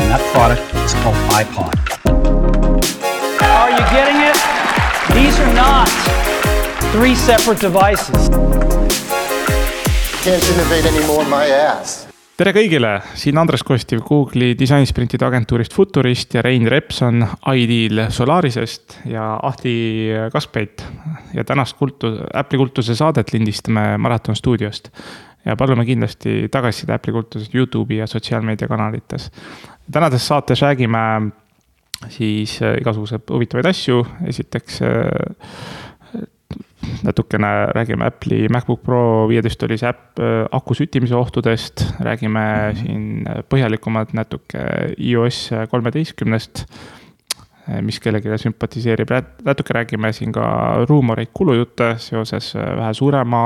and that product is called iPod. Are you getting it? These are not three separate devices. Can't innovate anymore my ass. tere kõigile, siin Andres Kostiv Google'i disainisprintide agentuurist Futurist ja Rein Repson Ideal Solarisest ja Ahti Kaskpeit. ja tänast kultu-, Apple'i kultuse saadet lindistame Maraton stuudiost. Ja palume kindlasti tagasiside Apple'i kultusest Youtube'i ja sotsiaalmeediakanalites. tänases saates räägime siis igasuguseid huvitavaid asju, esiteks natukene räägime Apple'i MacBook Pro viieteisttolise äpp aku süttimise ohtudest, räägime siin põhjalikumalt natuke iOS kolmeteistkümnest, mis kellelegi sümpatiseerib, natuke räägime siin ka ruumoreid kulujutte seoses vähe suurema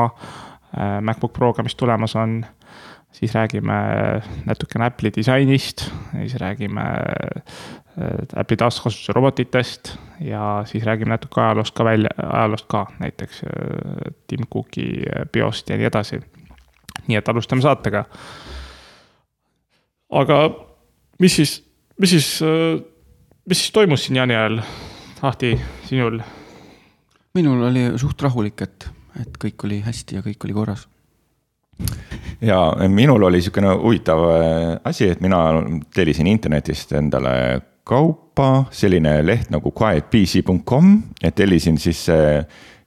MacBook Proga, mis tulemas on siis räägime natukene Apple'i disainist, siis räägime Apple'i taaskasutuse robotitest ja siis räägime natuke ajaloost ka välja, ajaloost ka, näiteks Tim Cooki biost ja nii edasi. nii et alustame saatega. aga mis siis, mis siis, mis siis toimus siin jaani ajal, Ahti, sinul? minul oli suht rahulik, et, et kõik oli hästi ja kõik oli korras ja minul oli niisugune huvitav asi, et mina tellisin internetist endale kaupa, selline leht nagu quietpc.com, et tellisin siis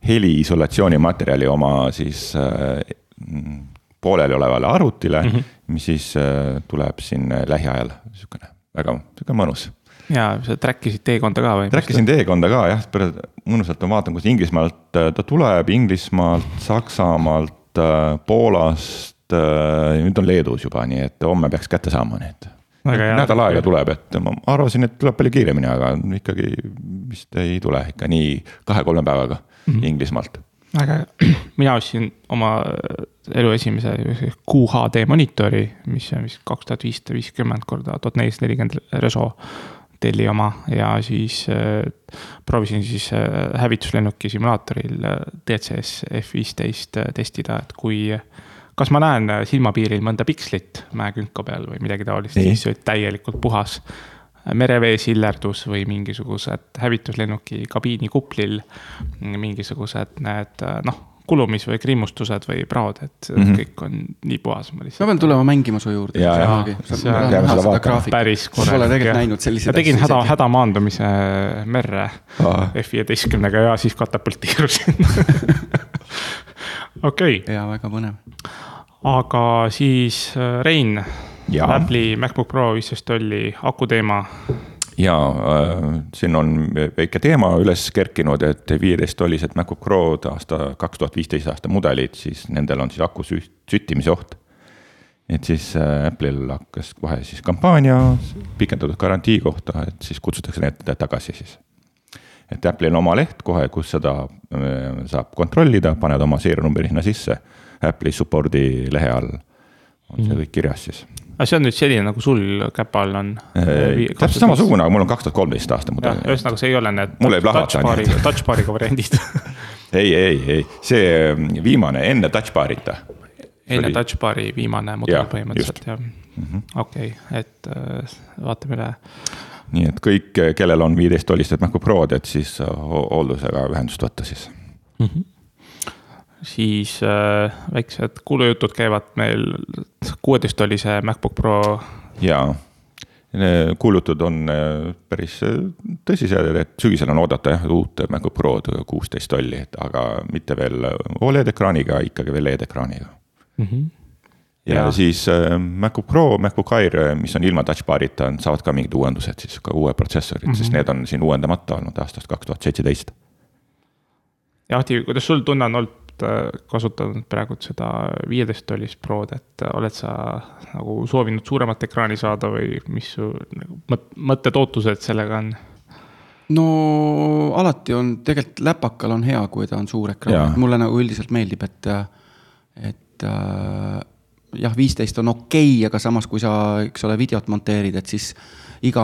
heliisolatsiooni materjali oma siis äh, pooleliolevale arvutile mm, -hmm. mis siis äh, tuleb siin lähiajal, niisugune väga, niisugune mõnus. Ja sa track isid teekonda ka või? Track isin teekonda ka jah, mõnusalt ma vaatan, kus Inglismaalt äh, ta tuleb, Inglismaalt, Saksamaalt, Poolast, nüüd on Leedus juba, nii et homme peaks kätte saama, nii et nädal aega tuleb, et ma arvasin, et tuleb palju kiiremini, aga ikkagi vist ei tule ikka nii kahe-kolme päevaga mm -hmm. Inglismaalt. väga hea, mina ostsin oma elu esimese QHD monitori, mis on vist kaks tuhat viissada viiskümmend korda tuhat nelisada nelikümmend reso telli oma ja siis äh, proovisin siis äh, hävituslennuki simulaatoril äh, DCS F15 äh, testida, et kui kas ma näen silmapiiril mõnda pikslit mäekünka peal või midagi taolist, siis oli täielikult puhas. Merevee sillerdus või mingisugused hävituslennuki kabiini kuplil mingisugused need noh, kulumis või kriimustused või praod, et mm -hmm. kõik on nii puhas. ma pean tulema mängima su juurde. päris korralik. Pole tegelikult näinud selliseid asju. tegin häda, hädamaandumise merre F15-ga ja siis katapulteerusin okei okay.. ja väga põnev. aga siis äh, Rein, Apple'i MacBook Pro viisteist tolli aku teema. Ja äh, siin on väike teema üles kerkinud, et viieteisttollised MacBook Prod aasta kaks tuhat viisteist aasta mudelid, siis nendel on siis aku süttimise oht et siis äh, Apple'il hakkas kohe siis kampaania pikendatud garantii kohta, et siis kutsutakse need tagasi siis et Apple'il on oma leht kohe, kus seda äh, saab kontrollida, paned oma seerianumbri sinna sisse. Apple'i support'i lehe all on see mhm. kõik kirjas siis. Aga see on nüüd selline, nagu sul käpa all on? Äh, täpselt samasugune, aga mul on kaks tuhat kolmteist aasta mudel. ühesõnaga, see ei ole need touchbar'i, touchbar'iga variandid ei, ei, ei, see ähm, viimane enne touchbar'ita. enne touchbar'i viimane mudel põhimõtteliselt jah mm -hmm., okei okay,, et äh, vaatame üle nii et kõik, kellel on viieteist tollised MacBook Prod, et siis hooldusega ühendust võtta siis mm. -hmm siis äh, väiksed kuulujutud käivad meil kuueteisttollise MacBook Pro. jaa, kuulutud on äh, päris tõsised, et sügisel on oodata jah uut MacBook Prod kuusteist tolli, et aga mitte veel Oled ekraaniga, ikkagi veel LED-ekraaniga mm. -hmm ja, ja siis äh, MacBook Pro, MacBook Air, äh, mis on ilma touchbar'ita, saavad ka mingid uuendused siis ka uue protsessorid mm, -hmm. sest need on siin uuendamata olnud aastast kaks tuhat seitseteist. ja Ahti, kuidas sul tunne on olnud äh, kasutanud praegu seda viieteist tollist Prod, et oled sa nagu soovinud suuremat ekraani saada või mis su nagu mõtted, ootused sellega on? no alati on, tegelikult läpakal on hea, kui ta on suur ekraan, mulle nagu üldiselt meeldib, et, et äh, jah, viisteist on okei okay,, aga samas, kui sa, eks ole, videot monteerid, et siis iga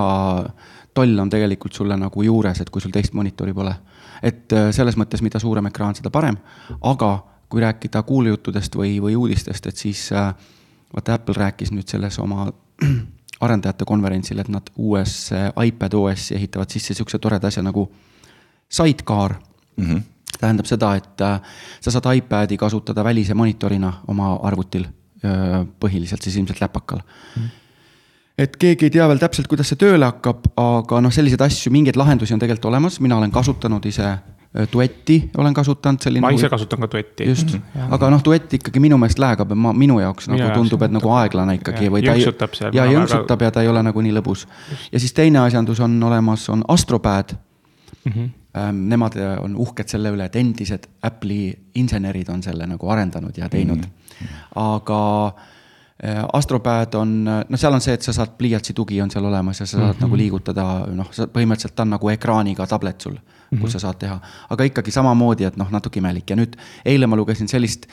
toll on tegelikult sulle nagu juures, et kui sul teist monitori pole. et äh, selles mõttes, mida suurem ekraan, seda parem, aga kui rääkida kuulujuttudest või, või uudistest, et siis äh, vaata, Apple rääkis nüüd selles oma arendajate konverentsil, et nad uuesse iPad OS-i ehitavad sisse niisuguse toreda asja nagu sidecar mm. -hmm. tähendab seda, et äh, sa saad iPad'i kasutada välise monitorina oma arvutil, põhiliselt siis ilmselt läpakal mm. et keegi ei tea veel täpselt, kuidas see tööle hakkab, aga noh, selliseid asju, mingeid lahendusi on tegelikult olemas, mina olen kasutanud ise duetti olen kasutanud, selline. ma ise kasutan ka duetti. just mm, -hmm. aga noh, duett ikkagi minu meelest läägab, ma, minu jaoks nagu ja, tundub, et nagu aeglane ikkagi või ta ei. ja jõnksutab väga... ja ta ei ole nagu nii lõbus. ja siis teine asjandus on olemas, on Astropad mm. -hmm. Nemad on uhked selle üle, et endised Apple'i insenerid on selle nagu arendanud ja teinud mm, -hmm. Aga Äh, Astropad on, noh, seal on see, et sa saad pliiatsi tugi on seal olemas ja sa saad mm -hmm. nagu liigutada, noh, sa põhimõtteliselt ta on nagu ekraaniga tablet sul mm, -hmm. kus sa saad teha. aga ikkagi samamoodi, et noh, natuke imelik ja nüüd eile ma lugesin sellist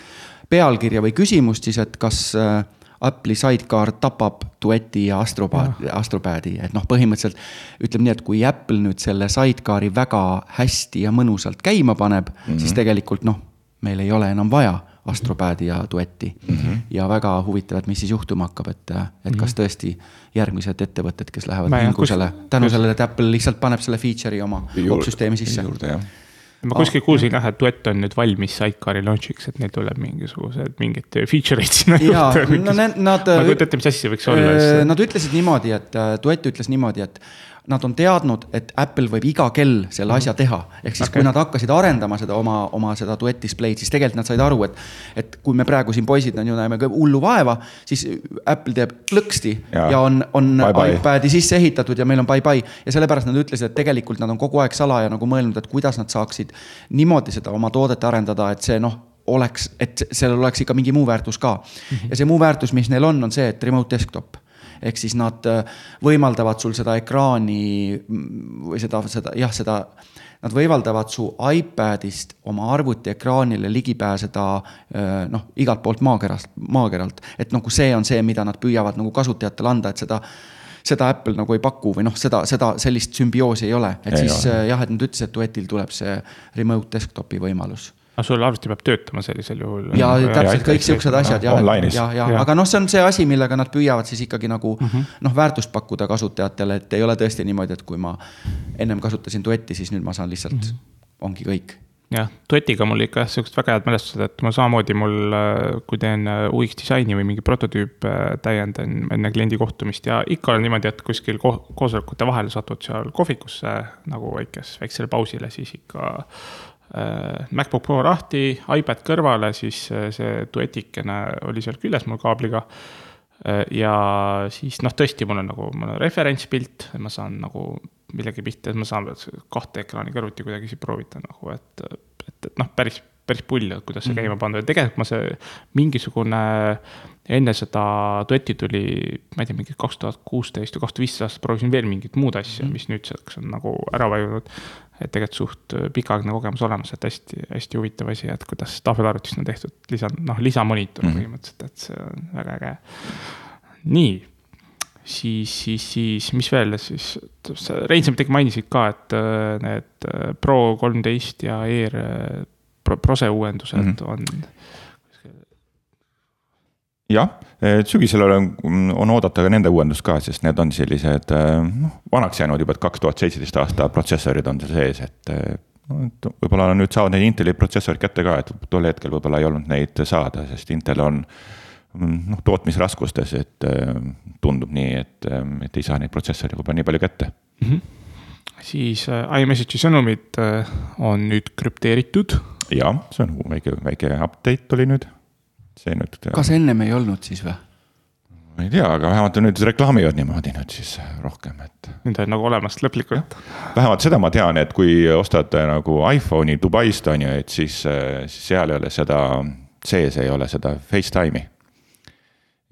pealkirja või küsimust siis, et kas äh, Apple'i sidecar tapab dueti ja Astropad, Astropadi, et noh, põhimõtteliselt ütleme nii, et kui Apple nüüd selle sidecar'i väga hästi ja mõnusalt käima paneb mm, -hmm. siis tegelikult noh, meil ei ole enam vaja Astropädi ja duetti mm. -hmm. ja väga huvitav, et mis siis juhtuma hakkab, et, et kas mhm. tõesti järgmised ettevõtted, kes lähevad hingusele, tänu kus... sellele, et Apple lihtsalt paneb selle feature'i oma opsüsteemi sisse. ma kuskil kuulsin jah, et duett on nüüd valmis Sidecar'i launch'iks, et neil tuleb mingisugused mingid feature eid sinna juurde. no need, nad. ma ei kujuta ette, mis asi see võiks olla. Nad ütlesid niimoodi, et duett ütles niimoodi, et nad on teadnud, et Apple võib iga kell selle asja teha. ehk siis okay., kui nad hakkasid arendama seda oma, oma seda duett display'd, siis tegelikult nad said aru, et. et kui me praegu siin poisid on ju näeme hullu vaeva, siis Apple teeb plõksti ja, ja on, on bye -bye. iPad'i sisse ehitatud ja meil on bye-bye. ja sellepärast nad ütlesid, et tegelikult nad on kogu aeg salaja nagu mõelnud, et kuidas nad saaksid niimoodi seda oma toodet arendada, et see noh oleks, et sellel oleks ikka mingi muu väärtus ka mm. -hmm. ja see muu väärtus, mis neil on, on see, et remote desktop ehk siis nad äh, võimaldavad sul seda ekraani mm, või seda, seda jah, seda. Nad võimaldavad su iPadist oma arvutiekraanile ligi pääseda äh, noh, igalt poolt maakerast, maakeralt. et nagu see on see, mida nad püüavad nagu kasutajatele anda, et seda seda Apple nagu ei paku või noh, seda, seda, sellist sümbioosi ei ole, et ei siis ole. jah, et nad ütlesid, et duetil tuleb see remote desktop'i võimalus aga sul arvuti peab töötama sellisel juhul. ja täpselt kõik siuksed asjad jah, ja, ja, ja aga noh, see on see asi, millega nad püüavad siis ikkagi nagu mm -hmm. noh, väärtust pakkuda kasutajatele, et ei ole tõesti niimoodi, et kui ma ennem kasutasin duetti, siis nüüd ma saan lihtsalt mm, -hmm. ongi kõik jah, duetiga mul ikka jah, siuksed väga head mälestused, et ma samamoodi mul, äh, kui teen äh, UX disaini või mingi prototüüp äh, täiendan enne kliendi kohtumist ja ikka on niimoodi, et kuskil ko koosolekute vahel satud seal kohvikusse nagu väikes, väiksele pausile, siis ikka MacBook Pro lahti, iPad kõrvale, siis äh, see duetikene oli seal küljes mul kaabliga. Äh, ja siis noh, tõesti, mul on nagu, mul on referentspilt, ma saan nagu millegi pihta, ma saan kahte ekraani kõrvuti kuidagi siin proovida nagu, et, et, et noh, päris, päris pull, kuidas see mm -hmm. käima pandud ja tegelikult ma see mingisugune enne seda duetti tuli, ma ei tea, mingi kaks tuhat kuusteist või kaks tuhat viisteist aastat proovisin veel mingit muud asja mm, -hmm. mis nüüdseks on nagu ära vajunud et tegelikult suht äh, pikaaegne kogemus olemas, et hästi, hästi huvitav asi, et kuidas tahvelarvutist on tehtud lisa, noh, lisamonitor mm -hmm. põhimõtteliselt, et see on väga äge. nii, siis, siis, siis, mis veel siis, sa midagi mainisid ka, et äh, need äh, Pro kolmteist ja Air Prose uuendused mm -hmm. on jah, sügisel on, on oodata ka nende uuendust ka, sest need on sellised noh, vanaks jäänud juba, et kaks tuhat seitseteist aasta protsessorid on seal sees, et no, et võib-olla nüüd saavad need Inteli protsessorid kätte ka, et tol hetkel võib-olla ei olnud neid saada, sest Intel on noh, tootmisraskustes, et tundub nii, et, et ei saa neid protsessoreid võib-olla nii palju kätte mm. -hmm. siis äh, iMessage'i sõnumid äh, on nüüd krüpteeritud. Jah, see on väike, väike update tuli nüüd see nüüd. kas ennem ei olnud siis või? ma ei tea, aga vähemalt nüüd reklaamivad niimoodi nüüd siis rohkem, et. Need on nagu olemas lõplikult. vähemalt seda ma tean, et kui ostad nagu iPhone'i Dubaist on ju, et siis, siis seal ei ole seda, sees ei ole seda Facetime'i.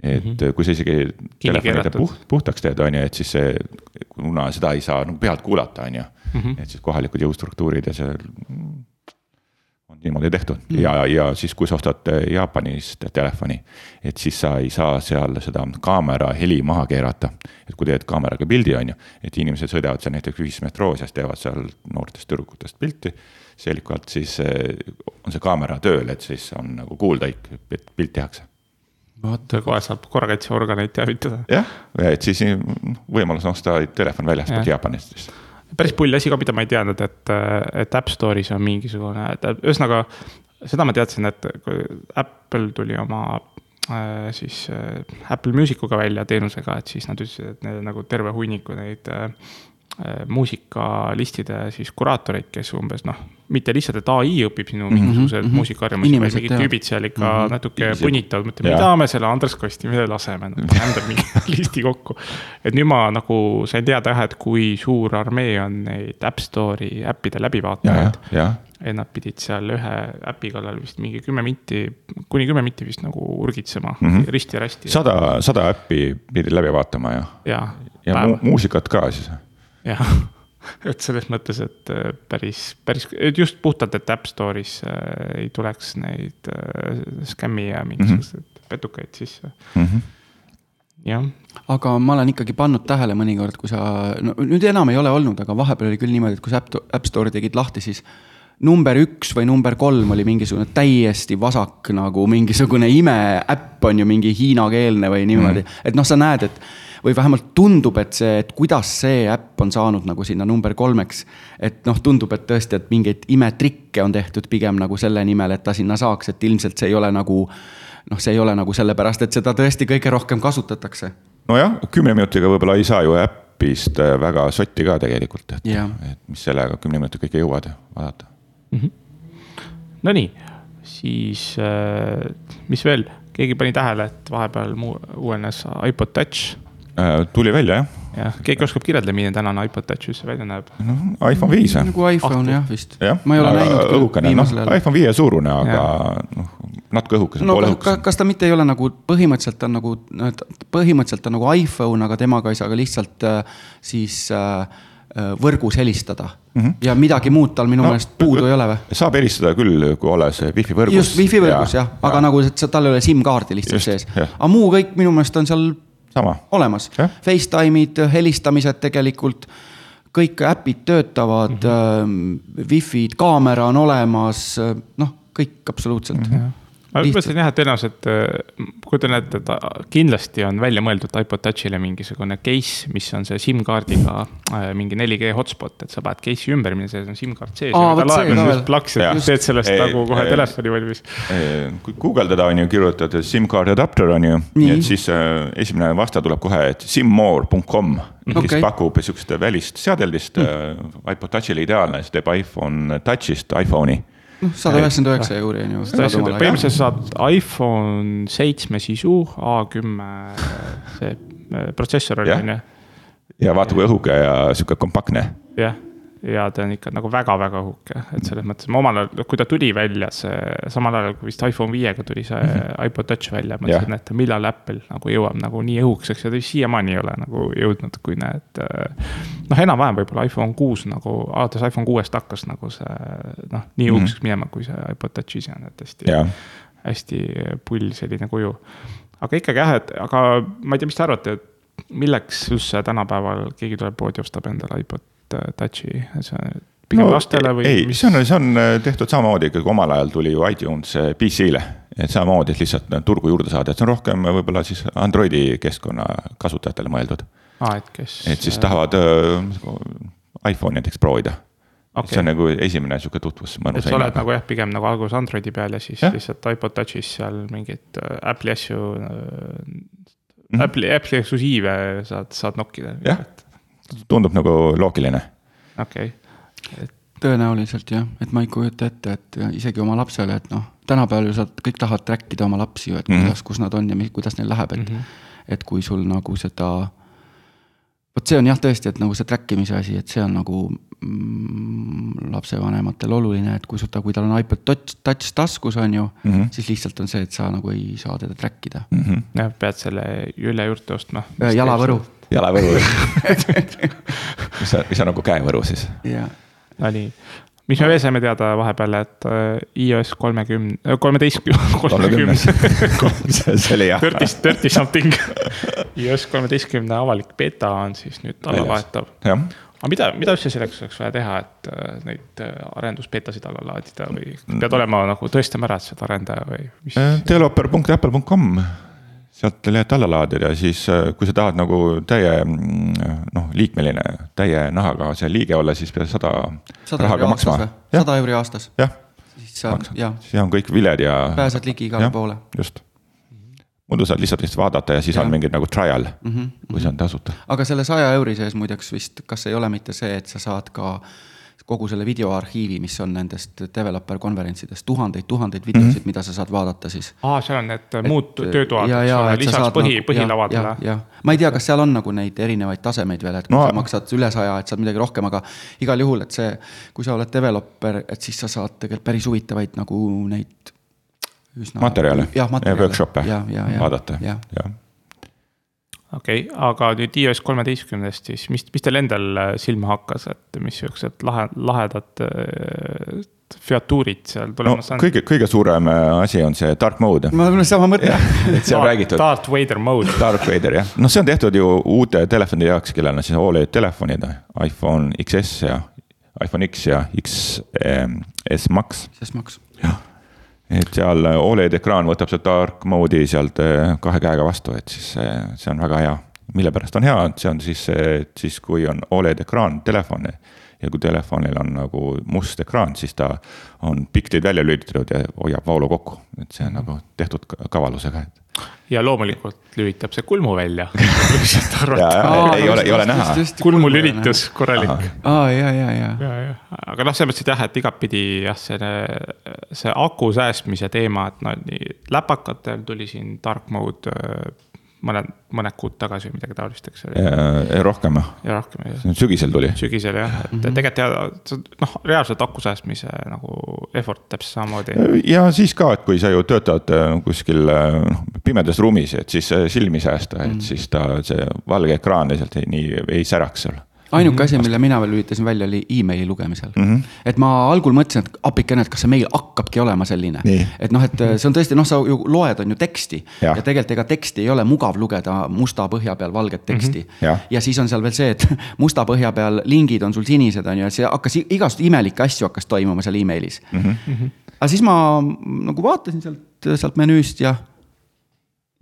et mm -hmm. kui sa isegi telefoni puht, puhtaks teed, on ju, et siis see, kuna seda ei saa nagu pealt kuulata, on ju. Mhm. et siis kohalikud jõustruktuurid ja see niimoodi tehtud mm. ja, ja siis, kui sa ostad äh, Jaapanist telefoni, et siis sa ei saa seal seda kaamera heli maha keerata. et kui teed kaameraga pildi, on ju, et inimesed sõidavad seal näiteks ühismetroos ja teevad seal noortest tüdrukutest pilti. selgelt siis äh, on see kaamera tööl, et siis on nagu kuulda, et pilt tehakse vaata, kohe saab korrakaitseorganeid teavitada. jah, et siis noh, võimalus osta telefon väljastpoolt Jaapanist siis päris pull asi ka, mida ma ei teadnud, et, et App Store'is on mingisugune, ühesõnaga. seda ma teadsin, et kui Apple tuli oma äh, siis äh, Apple Music uga välja teenusega, et siis nad ütlesid, et neil on nagu terve hunniku neid Äh, muusikalistide siis kuraatoreid, kes umbes noh, mitte lihtsalt, et ai õpib sinu Mhm, mingisugused mm -hmm. muusikaharjumusi, vaid mingid tüübid seal ikka mm -hmm. natuke punnitavad, mõtlevad, mida me selle Andres Kostimile laseme, noh, rändab mingi listi kokku. et nüüd ma nagu sain teada jah, et kui suur armee on neid App Store'i äppide ja, läbivaatajaid. ja, ja et nad pidid seal ühe äpi kallal vist mingi kümme minti, kuni kümme minti vist nagu urgitsema mm Mhm. -hmm. risti ja rästi. sada, sada äppi pidi läbi vaatama ja, ja, ja mu muusikat ka siis. Jah, et selles mõttes, et äh, päris, päris et just puhtalt, et App Store'is äh, ei tuleks neid äh, skämmi ja mingisuguseid mm -hmm. petukaid sisse Mm -hmm. jah, aga ma olen ikkagi pannud tähele mõnikord, kui sa, no nüüd enam ei ole olnud, aga vahepeal oli küll niimoodi, et kui sa App, App Store'i tegid lahti, siis. number üks või number kolm oli mingisugune täiesti vasak nagu mingisugune imeäpp on ju mingi hiinakeelne või niimoodi mm., et noh, sa näed, et. Või vähemalt tundub, et see, et kuidas see äpp on saanud nagu sinna number kolmeks. et noh, tundub, et tõesti, et mingeid imetrikke on tehtud pigem nagu selle nimel, et ta sinna saaks, et ilmselt see ei ole nagu noh, see ei ole nagu sellepärast, et seda tõesti kõige rohkem kasutatakse nojah, kümne minutiga võib-olla ei saa ju äpist äh, väga sotti ka tegelikult, et et mis sellega kümne minutiga ikka jõuad vaadata. Nonii, siis äh, mis veel, keegi pani tähele, et vahepeal mu- uuenes iPod Touch. Äh, tuli välja jah, jah, keegi oskab kirjeldada, milline tänane iPod Touch üldse välja näeb? noh iPhone viis nagu iPhone jah vist. jah, ma ei ole näinud õhukene, noh iPhone viie suurune, aga noh, natuke õhukesem, no kas, õhukesem. kas ta mitte ei ole nagu põhimõtteliselt on nagu, põhimõtteliselt on nagu iPhone, aga temaga ei saa ka lihtsalt äh, siis äh, äh, võrgus helistada mm. -hmm. ja midagi muud tal minu No, meelest puudu ei ole või? saab helistada küll, kui olles wifi võrgus. just, wifi võrgus jah, aga nagu, et sa- tal ei ole SIM-kaardi lihtsalt Just, sees. aga muu kõik minu meelest on seal sama, olemas Jah. Facetime'id, helistamised tegelikult, kõik äpid töötavad mm, -hmm. äh, wifi'd, kaamera on olemas, noh, kõik absoluutselt mm. -hmm. Ma mõtlesin jah, et tõenäoliselt äh, kujutan ette, et kindlasti on välja mõeldud iPod Touchile mingisugune case, mis on see SIM-kaardiga äh, mingi 4G hotspot, et sa paned case'i ümber, mille sees on SIM-kaart sees. Aa, ja ta see laeb ja siis plaks ja teed sellest Ei, nagu kohe ei. telefoni valmis. kui guugeldada on ju, kirjutada SIM-kaardi adapter on ju, Nii. et siis äh, esimene vaste tuleb kohe, et simmore.com mm. kes Okei. pakub sihukest välist seadeldist mm. äh, iPod Touchile ideaalne, siis teeb iPhone Touchist iPhone'i. noh, sada üheksakümmend üheksa euri on ju. põhimõtteliselt saad iPhone seitsme sisu, A10 see äh, protsessor oli on ju, ja vaata, kui õhuke ja sihuke kompaktne. jah. Ja ta on ikka nagu väga-väga õhuke, et selles mõttes ma omal ajal, kui ta tuli välja, see samal ajal kui vist iPhone viiega tuli see mm -hmm. iPod Touch välja, mõtlesin, et millal Apple nagu jõuab nagu nii õhukeseks ja ta siiamaani ei ole nagu jõudnud, kui need. noh, enam-vähem võib-olla iPhone kuus nagu, alates iPhone kuuest hakkas nagu see noh, nii õhukeseks mm -hmm. minema, kui see iPod Touch ise on, et hästi hästi pull selline kuju. aga ikkagi jah, et aga ma ei tea, mis te arvate, et milleks üldse tänapäeval keegi tuleb poodi, ostab endale iPod äh, Touchi, see on pigem no, lastele või? ei, see on, see on äh, tehtud samamoodi ikkagi omal ajal tuli ju iTunes äh, PC-le. et samamoodi, et lihtsalt turgu juurde saada, et see on rohkem võib-olla siis Androidi keskkonna kasutajatele mõeldud. aa, et kes. et siis tahavad äh, iPhone'i näiteks proovida okay.. see on nagu esimene sihuke tutvus. et sa oled nagu jah, pigem nagu alguses Androidi peal ja siis ja. lihtsalt iPod Touchis seal mingeid Apple'i asju äh, Mhm. Apple'i, Apple'i eksklusiive saad, saad nokkida. Jah. Tundub nagu loogiline. okei, tõenäoliselt jah, et ma ei kujuta ette, et isegi oma lapsele, et noh, tänapäeval ju sa kõik tahavad track ida oma lapsi ju, et Mhm. kuidas, kus nad on ja mi- kuidas neil läheb, et mm. -hmm. et kui sul nagu seda. vot see on jah, tõesti, et nagu see track imise asi, et see on nagu mm, lapsevanematel oluline, et kui sul ta, kui tal on iPod touch, touch taskus, on ju mm. -hmm. siis lihtsalt on see, et sa nagu ei saa teda track ida mm. -hmm. jah, pead selle Jülle juurde ostma. jalavõru jalavõru mis on, mis on nagu käevõru siis. ja Nonii, mis me veel saime teada vahepeal, et äh, iOS kolmekümne, kolmeteistkümne, kolmekümnes kolmekümne. see oli jah. Dirty, dirty something. iOS kolmeteistkümne avalik beeta on siis nüüd allalaetav. jah, aga mida, mida üldse selleks oleks vaja teha, et äh, neid äh, arendusbeetasid alla laadida või pead olema nagu tõestama ära, et sa oled arendaja või mis? developer.apple.com sealt leiad alla laadida ja siis, äh, kui sa tahad nagu täie mm, noh, liikmeline, täie nahaga see liige olla, siis pead sada sada raha euri ka aastas maksma sada euri aastas, jah, siis on kõik viled ja. pääsed ligi igale poole. just. muidu saad lihtsalt vist vaadata ja siis ja. On mingid nagu trial mm, Mhm, -hmm. kui see on tasuta. aga selle saja euri sees muideks vist, kas ei ole mitte see, et sa saad ka kogu selle videoarhiivi, mis on nendest developer konverentsidest, tuhandeid-tuhandeid videosid mm, -hmm. mida sa saad vaadata siis. aa, seal on need muud töötoad, ja, eks ole, et sa lisaks põhi, nagu- põhilavadele jah, jah, ma ei tea, kas seal on nagu neid erinevaid tasemeid veel, et kui No- sa maksad üle saja, et saad midagi rohkem, aga igal juhul, et see, kui sa oled developer, et siis sa saad tegelikult päris huvitavaid nagu neid üsna. materjale jah, materjale. workshop'e ja, ja, ja, vaadata, jah. jah. Okei okay,, aga nüüd iOS kolmeteistkümnest siis, mis, mis teil endal äh, silma hakkas, et mis siuksed lahe, lahedad äh, featuurid seal no tulemas on? kõige, kõige suurem äh, asi on see dark mode, mul on sama mõte. et see on räägitud. Darth Vader mode. Darth Vader jah, noh, see on tehtud ju uute telefonide jaoks, kellel on siis Oled telefonid, iPhone XS ja iPhone X ja XS Max. sest maks. Et seal Oled ekraan võtab see dark mode'i sealt eh, kahe käega vastu, et siis see, see on väga hea. mille pärast on hea, et see on siis et siis kui on Oled ekraan telefoni ja kui telefonil on nagu must ekraan, siis ta on piktid välja lülitatud ja hoiab voolu kokku, et see on nagu tehtud ka- kavalusega, et. Ja loomulikult lülitab see kulmu välja. ei ole, ei ole näha. kulmulülitus, korralik. aa, ja, ja, ja. ja, ja, aga noh, selles mõttes, et jah, et igatpidi jah, see, see aku säästmise teema, et no nii läpakatel tuli siin dark mode mõned, mõned kuud tagasi või midagi taolist, eks ole. rohkem, ja rohkem jah sügisel tuli. sügisel jah, et mm -hmm. tegelikult ja noh, reaalselt aku säästmise nagu effort täpselt samamoodi. ja siis ka, et kui sa ju töötad äh, kuskil äh, noh, pimedas ruumis, et siis äh, silmi säästa, et siis ta, see valge ekraan lihtsalt ei, nii ei säraks sul. Ainuke asi, mille mina veel lülitasin välja, oli emaili lugemisel mm. Mhm. -hmm. et ma algul mõtlesin, et appikene, et kas see meil hakkabki olema selline et noh, et see on tõesti, noh, sa ju loed, on ju teksti ja, ja tegelikult ega teksti ei ole mugav lugeda musta põhja peal valget teksti mm. -hmm. Jah. ja siis on seal veel see, et musta põhja peal lingid on sul sinised, on ju, ja see hakkas i- igasuguseid imelikke asju hakkas toimuma seal emailis mm. -hmm. aga siis ma nagu vaatasin sealt, sealt menüüst ja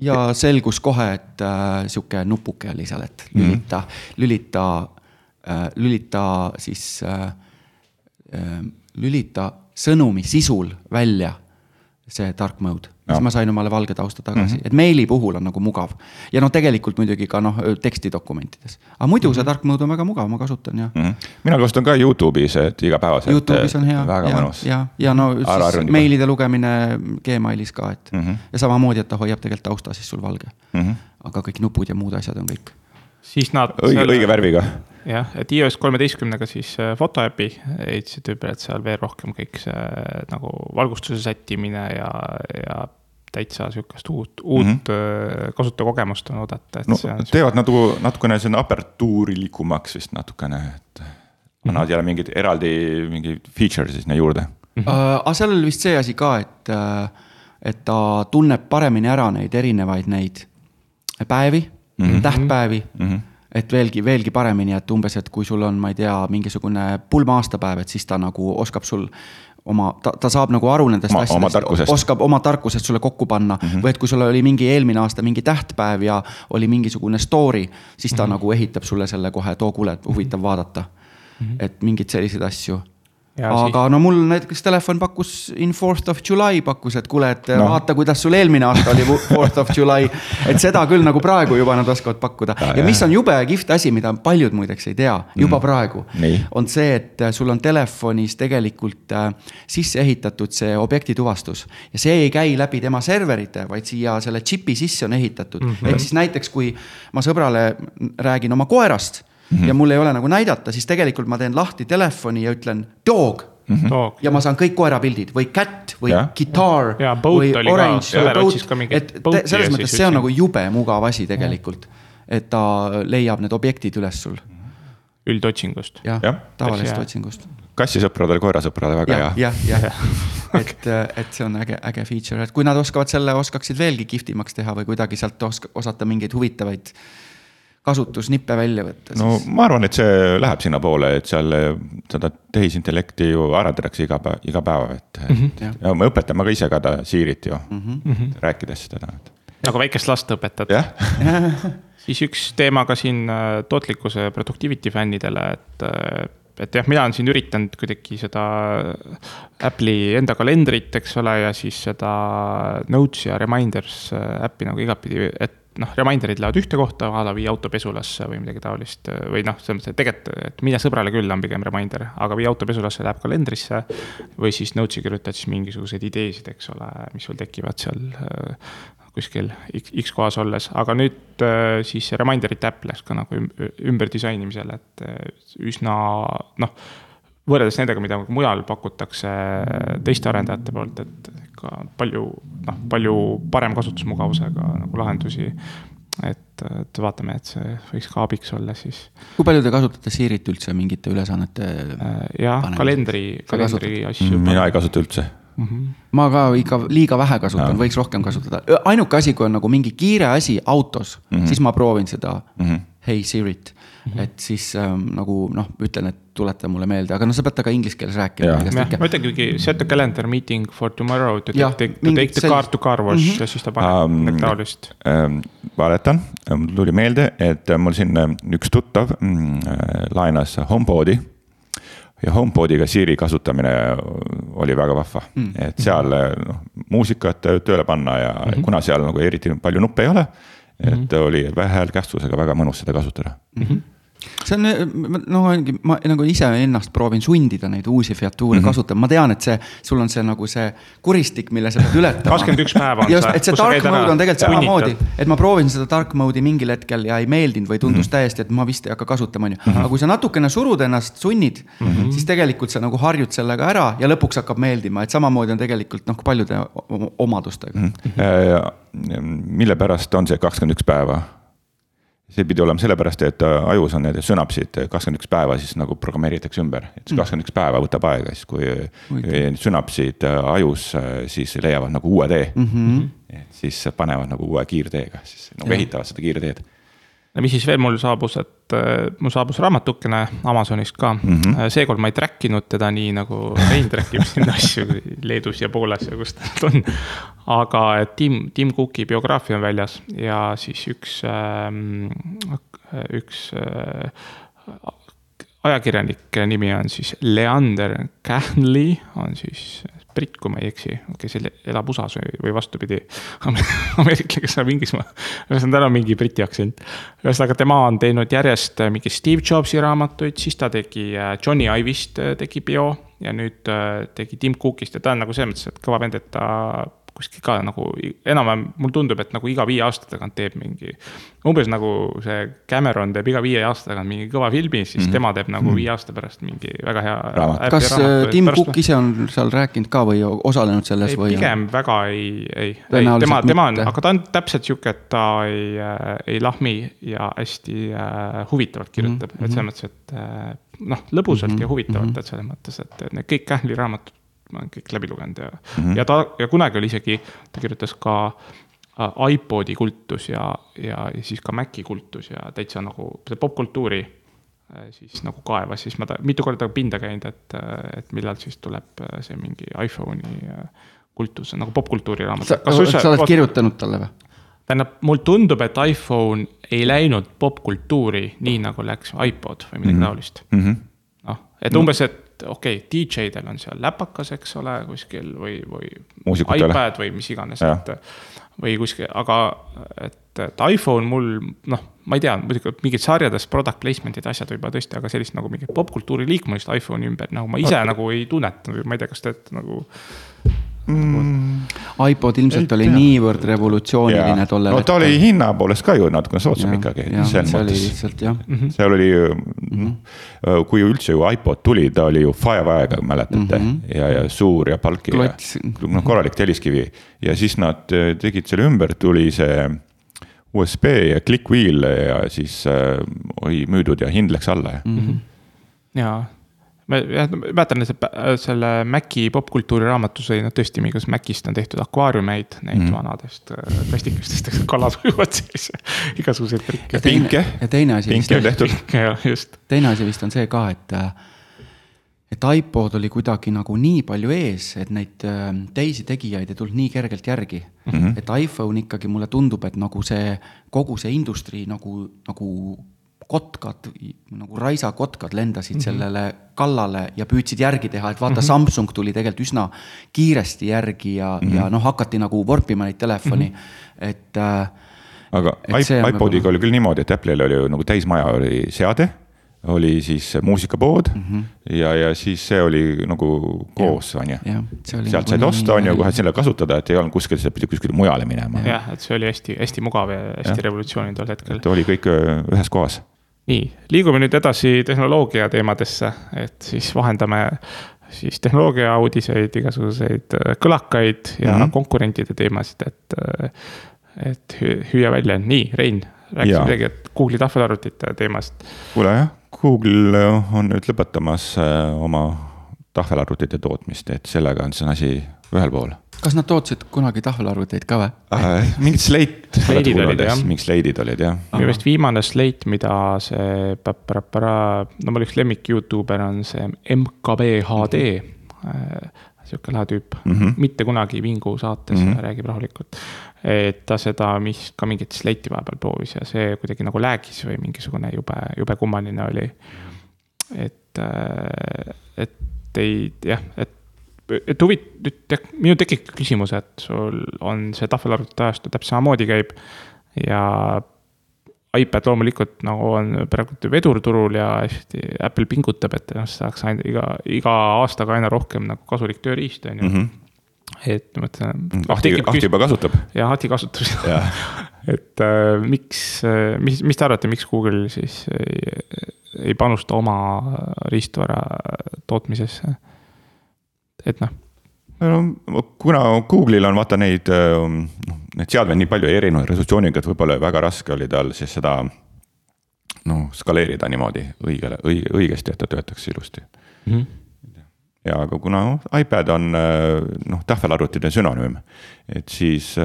ja selgus kohe, et äh, sihuke nupuke oli seal, et lülita mm, -hmm. lülita äh,, lülita siis äh, äh,, lülita sõnumi sisul välja see dark mode. siis ma sain omale valge tausta tagasi mm, -hmm. et meili puhul on nagu mugav. ja no tegelikult muidugi ka noh, tekstidokumentides. aga muidu mm -hmm. see dark mode on väga mugav, ma kasutan ja mm. Mhm. mina kasutan ka Youtube'is, et igapäevaselt. Youtube'is on hea väga ja, ja, ja no Ära siis meilide lugemine Gmailis ka, et mm. Mhm. -hmm. ja samamoodi, et ta hoiab tegelikult tausta siis sul valge mm. Mhm. -hmm. aga kõik nupud ja muud asjad on kõik. Siis nad. õige, õige. värviga. jah, et iOS kolmeteistkümnega siis äh, fotoäpi ehitasid ümber, et seal veel rohkem kõik see äh, nagu valgustuse sättimine ja, ja täitsa sihukest uut, uut mm -hmm. kasutajakogemust on oodata, et no see on. teevad nagu natukene sinna apertuurilikumaks vist natukene, et annavad jälle mingeid eraldi mingeid feature'e sinna juurde. Uh, aga seal oli vist see asi ka, et, et ta tunneb paremini ära neid erinevaid neid päevi mm, -hmm. tähtpäevi mm. -hmm et veelgi, veelgi paremini, et umbes, et kui sul on, ma ei tea, mingisugune pulma-aastapäev, et siis ta nagu oskab sul oma, ta, ta saab nagu aru nendest Oma- asjadest oskab oma tarkusest sulle kokku panna mm. -hmm. või et kui sul oli mingi eelmine aasta mingi tähtpäev ja oli mingisugune story, siis ta mm -hmm. nagu ehitab sulle selle kohe, et oo kuule, huvitav vaadata mm. -hmm. et mingeid selliseid asju Ja aga siis- no mul näiteks telefon pakkus in fourth of July pakkus, et kuule, et no. Vaata, kuidas sul eelmine aasta oli fourth of July. et seda küll nagu praegu juba nad oskavad pakkuda ja, ja mis on jube kihvt asi, mida paljud muideks ei tea juba mm. praegu on see, et äh, sul on telefonis tegelikult äh, sisse ehitatud see objekti tuvastus ja see ei käi läbi tema serverite, vaid siia selle džipi sisse on ehitatud mm. -hmm. ehk siis näiteks, kui ma sõbrale räägin oma koerast mm -hmm. ja mul ei ole nagu näidata, siis tegelikult ma teen lahti telefoni ja ütlen dog Dog. ja ma saan kõik koerapildid või cat või Jah. guitar boat või ka. orange Jevver või boat ka et selles ja mõttes see on nagu jube mugav asi tegelikult. et ta leiab need objektid üles sul üldotsingust. jah ja,, tavalisest otsingust. kassisõpradele, koerasõpradele väga jah, hea. jah, jah, et, et see on äge, äge feature, et kui nad oskavad selle, oskaksid veelgi kihvtimaks teha või kuidagi sealt oska-, osata mingeid huvitavaid kasutusnippe välja võtta, no siis ma arvan, et see läheb sinnapoole, et seal seda tehisintellekti ju arendatakse iga päev, iga päev, et mm. -hmm. ja me õpetame ka ise ka ta Siirit ju mm, -hmm. rääkides teda. nagu väikest last õpetad. siis üks teema ka siin äh, tootlikkuse productivity fännidele, et äh, et jah, mina olen siin üritanud kuidagi seda Apple'i enda kalendrit, eks ole, ja siis seda Notes ja Reminders äh, äppi nagu igatpidi, et noh, reminder'id lähevad ühte kohta, a la vii auto pesulasse või midagi taolist. või noh, selles mõttes, et tegelikult, et mine sõbrale külla on pigem reminder, aga vii auto pesulasse läheb kalendrisse. või siis notes'i kirjutad siis mingisuguseid ideesid, eks ole, mis sul tekivad seal äh, kuskil X, kohas olles, aga nüüd äh, siis reminder'ite äpp läks ka nagu üm- ümber disainimisele, et äh, üsna noh, võrreldes nendega, mida mujal pakutakse teiste arendajate poolt, et ikka palju noh, palju parem kasutusmugavusega nagu lahendusi. et, et vaatame, et see võiks ka abiks olla siis. kui palju te kasutate Siri't üldse mingite ülesannete? Äh, jah, kalendri, kalendri kasutad? asju. mina ei kasuta üldse. ma ka ikka liiga vähe kasutan, võiks rohkem kasutada. ainuke asi, kui on nagu mingi kiire asi autos mm, -hmm. siis ma proovin seda mm -hmm. Hey Sirit mm. -hmm. et siis ähm, nagu noh, ütlen, et tuleta mulle meelde, aga no sa pead temaga inglise keeles rääkima. Ma ütlengi, set a calendar meeting for tomorrow to Jah, take, to take the sellist- car to car wash mm -hmm. ja siis ta paneb Um, midagi taolist. Ähm, valetan, mul tuli meelde, et mul siin äh, üks tuttav mm, äh, laenas HomePodi. ja HomePodiga Siri kasutamine oli väga vahva mm., et seal äh, noh, muusikat tööle panna ja mm -hmm. kuna seal nagu eriti palju nuppe ei ole. Et mm -hmm. oli vähehäälkästusega väga mõnus seda kasutada mm. -hmm see on noh, ongi ma nagu ise ennast proovin sundida neid uusi featuure mm -hmm. kasutama, ma tean, et see, sul on see nagu see kuristik, mille sa pead ületama. kakskümmend üks päeva on just, see, et see dark mode on tegelikult samamoodi, et ma proovisin seda dark mode'i mingil hetkel ja ei meeldinud või tundus mm -hmm. täiesti, et ma vist ei hakka kasutama, on ju. aga kui sa natukene surud ennast, sunnid mm, -hmm. siis tegelikult sa nagu harjud sellega ära ja lõpuks hakkab meeldima, et samamoodi on tegelikult noh, paljude omadustega mm. -hmm. mille pärast on see kakskümmend üks päeva? See pidi olema sellepärast, et äh, ajus on need sünapsid kakskümmend üks päeva siis nagu programmeeritakse ümber, et see kakskümmend üks päeva võtab aega, siis kui need sünapsid äh, ajus äh, siis leiavad nagu uue tee. Mm. -hmm. et siis panevad nagu uue kiirteega, siis nagu ehitavad seda kiirteed no mis siis veel mul saabus, et äh, mul saabus raamatukene Amazonist ka mm. -hmm. seekord ma ei track inud teda nii nagu Rein track ib sinna asju Leedus ja Poolas ja kus ta on. aga Tim, Tim Cooki biograafia on väljas ja siis üks ähm,, üks äh, ajakirjanike nimi on siis Leander Cahnley, on siis britt, kui ma ei eksi, kes el- elab USA-s või, või vastupidi. ameeriklane, kes elab Inglismaal, ühesõnaga tal on mingi briti aktsent. ühesõnaga, tema on teinud järjest mingi Steve Jobsi raamatuid, siis ta tegi äh, Johnny Ive'ist äh, tegi bio ja nüüd äh, tegi Tim Cookist ja ta on nagu selles mõttes, et kõva vend, et ta kuskil ka nagu enam-vähem mulle tundub, et nagu iga viie aasta tagant teeb mingi. umbes nagu see Cameron teeb iga viie aasta tagant mingi kõva filmi, siis mm -hmm. tema teeb nagu viie aasta pärast mingi väga hea. Raamat. kas äh, Tim Cook ise on seal rääkinud ka või osalenud selles ei, või? pigem väga ei, ei, ei, tema, tema on, aga ta on täpselt sihuke, et ta ei äh,, ei lahmi ja hästi äh, huvitavalt kirjutab mm, -hmm. et selles mõttes, et äh, noh, lõbusalt mm -hmm. ja huvitavalt, et selles mõttes, et need kõik Kähli raamatud ma olen kõik läbi lugenud ja mm, -hmm. ja ta, ja kunagi oli isegi, ta kirjutas ka äh, iPodi kultus ja, ja, ja siis ka Maci kultus ja täitsa nagu popkultuuri äh, siis nagu kaevas, siis ma ta mitu korda pinda käinud, et, äh, et millal siis tuleb see mingi iPhone'i kultus, nagu popkultuuri raamat. sa, sa oled kirjutanud talle või? tähendab, mulle tundub, et iPhone ei läinud popkultuuri nii nagu läks iPod või midagi mm -hmm. taolist. -hmm. noh, et umbes, et okei okay,, DJ-del on seal läpakas, eks ole, kuskil või, või iPad või mis iganes, et või kuskil, aga et, et iPhone mul noh, ma ei tea, muidugi mingid sarjades product placement'id ja asjad võib-olla tõesti, aga sellist nagu mingit popkultuuri liikumist iPhone'i ümber nagu ma ise nagu ei tunnetanud ma ei tea, kas te olete nagu iPod ilmselt Ei oli tea. niivõrd revolutsiooniline tollel no ta oli hinna poolest ka ju natukene soodsam ikkagi, selles see oli mõttes lihtsalt jah mm -hmm. seal oli mm, -hmm. kui üldse ju iPod tuli, ta oli ju Firewire, mäletate mm, -hmm. ja, ja suur ja palki ja Klots. noh, korralik telliskivi ja siis nad eh, tegid selle ümber, tuli see USB ja click wheel ja siis äh, oli müüdud ja hind läks alla ja mm. -hmm. jaa ma jah, mäletan see, selle Maci popkultuuri raamatus oli noh, tõesti mingisugust Macist on tehtud akvaariumeid, neid mm. vanadest äh, plastikestest, eks kalad ujuvad sees igasuguseid trikke. Pinke. ja teine asi pinke on tehtud. jah, just. teine asi vist on see ka, et et iPod oli kuidagi nagu nii palju ees, et neid äh, teisi tegijaid ei tulnud nii kergelt järgi mm. -hmm. et iPhone ikkagi mulle tundub, et nagu see, kogu see industry nagu, nagu kotkad, nagu raisakotkad lendasid mm -hmm. sellele kallale ja püüdsid järgi teha, et vaata mm, -hmm. Samsung tuli tegelikult üsna kiiresti järgi ja mm, -hmm. ja noh, hakati nagu vorpima neid telefoni mm, -hmm. et äh, aga iPodiga oli küll niimoodi, et Apple'il oli ju nagu täismaja oli seade oli siis muusikapood mm -hmm. ja, ja siis see oli nagu koos, on ju. sealt nagu said osta, on ju, kohe selle kasutada, et ei olnud kuskil, sa pidid kuskile mujale minema. jah, et see oli hästi, hästi mugav ja hästi revolutsiooniline tol hetkel. et oli kõik ühes kohas. Nii, liigume nüüd edasi tehnoloogia teemadesse, et siis vahendame siis tehnoloogia uudiseid, igasuguseid kõlakaid ja mm -hmm. konkurentide teemasid, et et hüüa välja, nii, Rein, rääkis midagi, et Google'i tahvelarvutite teemast. kuule jah, Google on nüüd lõpetamas äh, oma tahvelarvutite tootmist, et sellega on see asi ühel pool. Kas nad tootsid kunagi tahvelarvuteid ka või äh,? mingid slate. Slate'id olid jah. mingid slate'id olid jah. minu meelest viimane slate, mida see, no mul üks lemmik Youtuber on see MKB HD mm. -hmm sihuke lahe tüüp mm, -hmm. mitte kunagi Vingu saates mm -hmm. räägib rahulikult. et ta seda, mis ka mingit slate'i vahepeal proovis ja see kuidagi nagu läägis või mingisugune jube, jube kummaline oli. et, äh, et ei jah, et, et huvit-, nüüd minul tekib küsimus, et sul on see tahvelarvuti ajastu täpselt samamoodi käib ja iPad loomulikult nagu on praegu vedur turul ja hästi Apple pingutab, et noh, saaks ainult iga, iga aastaga aina rohkem nagu kasulik tööriist, on ju mm. -hmm et ma mõtlen. Ahti, Ahti juba kasutab. jah, Ahti kasutab seda et äh, miks, äh, mis, mis te arvate, miks Google siis ei, ei panusta oma riistvara tootmisesse? Et noh no kuna Google'il on vaata neid, noh, need seadmed nii palju erineva resolutsiooniga, et võib-olla väga raske oli tal siis seda noh, skaleerida niimoodi õigele, õige, õigesti, et ta töötaks ilusti mm. -hmm ja aga kuna noh, iPad on noh, tahvelarvutide sünonüüm, et siis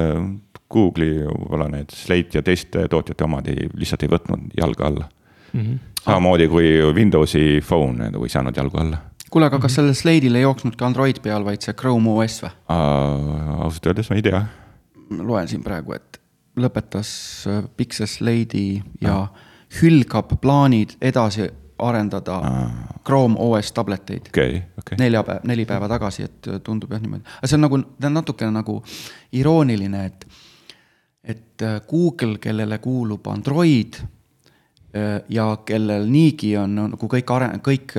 Google'i võib-olla need Slate ja teiste tootjate omad ei, lihtsalt ei võtnud jalga alla mm. -hmm. samamoodi kui Windowsi phone ei saanud jalgu alla kuule, aga kas sellel slade'il ei jooksnudki Android peal, vaid see Chrome OS või uh,? ausalt öeldes ma ei tea. loen siin praegu, et lõpetas äh, Pixel slade'i ja uh. hülgab plaanid edasi arendada uh. Chrome OS tableteid okay,. Okay. nelja päeva, neli päeva tagasi, et äh, tundub jah niimoodi, aga see on nagu, ta on natukene nagu irooniline, et, et äh, Google, kellele kuulub Android ja kellel niigi on nagu kõik are-, kõik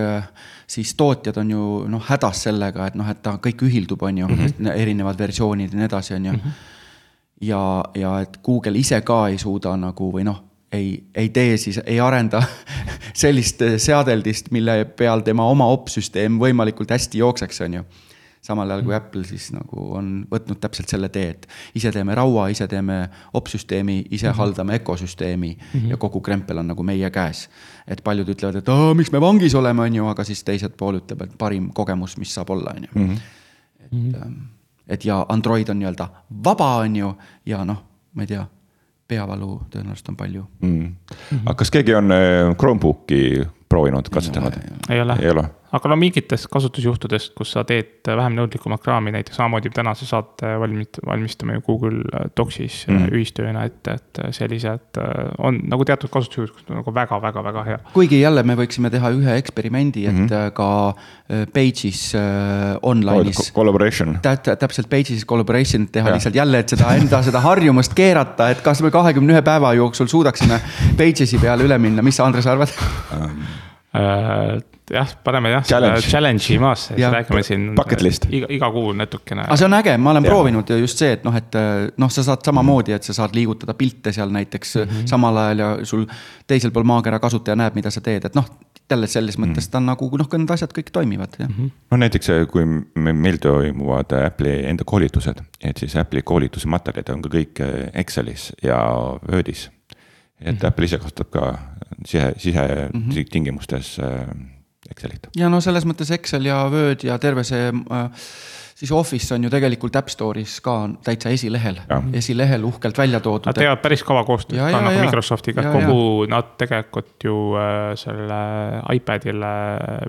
siis tootjad on ju noh, hädas sellega, et noh, et ta kõik ühildub, on ju mm, -hmm. erinevad versioonid ja nii edasi, on ju mm. -hmm. ja, ja et Google ise ka ei suuda nagu või noh, ei, ei tee siis, ei arenda sellist seadeldist, mille peal tema oma opsüsteem võimalikult hästi jookseks, on ju samal ajal kui Apple siis nagu on võtnud täpselt selle tee, et ise teeme raua, ise teeme opsüsteemi, ise mm -hmm. haldame ökosüsteemi mm -hmm. ja kogu krempel on nagu meie käes. et paljud ütlevad, et aa, miks me vangis oleme, on ju, aga siis teised pool ütleb, et parim kogemus, mis saab olla, on ju. Mhm. et, mhm. et ja Android on nii-öelda vaba, on ju, ja noh, ma ei tea peavalu tõenäoliselt on palju mm.. Aga kas keegi on äh, Chromebooki proovinud, katsetanud? ei ole, ei ole.? Aga no mingitest kasutusjuhtudest, kus sa teed vähem nõudlikuma kraami, näiteks samamoodi tänase saate valmist-, valmistame ju Google Docsis mm. ühistööna ette, et sellised on nagu teatud kasutusjuhud, kus on nagu väga-väga-väga hea. kuigi jälle me võiksime teha ühe eksperimendi, et mm -hmm. ka Page'is äh, online'is oh,. Collaboration. täpselt Page'is collaboration teha ja. lihtsalt jälle, et seda enda seda harjumust keerata, et kas me kahekümne ühe päeva jooksul suudaksime Page'isi peale üle minna, mis sa, Andres, arvad? Jah, paneme jah Challenge. seda challenge'i maasse, siis räägime siin. Bucket list. iga, iga kuu natukene. aga see on äge, ma olen ja. proovinud just see, et noh, et noh, sa saad samamoodi, et sa saad liigutada pilte seal näiteks mm -hmm. samal ajal ja sul teisel pool maakera kasutaja näeb, mida sa teed, et noh jälle selles mõttes mm -hmm. ta on nagu noh, need asjad kõik toimivad, jah. -hmm. no näiteks, kui meil toimuvad Apple'i enda koolitused, et siis Apple'i koolituse materjalid on ka kõik Excelis ja Wordis. et mm -hmm. Apple ise kasutab ka sihe, sisetingimustes mm -hmm Excelit. ja no selles mõttes Excel ja Word ja terve see äh, siis Office on ju tegelikult App Store'is ka täitsa esilehel esilehel uhkelt välja toodud Nad. teevad päris kaua koostööd Ja, ka ja, nagu ja. Microsoftiga, Ja, et kogu nad tegelikult ju äh, selle iPadile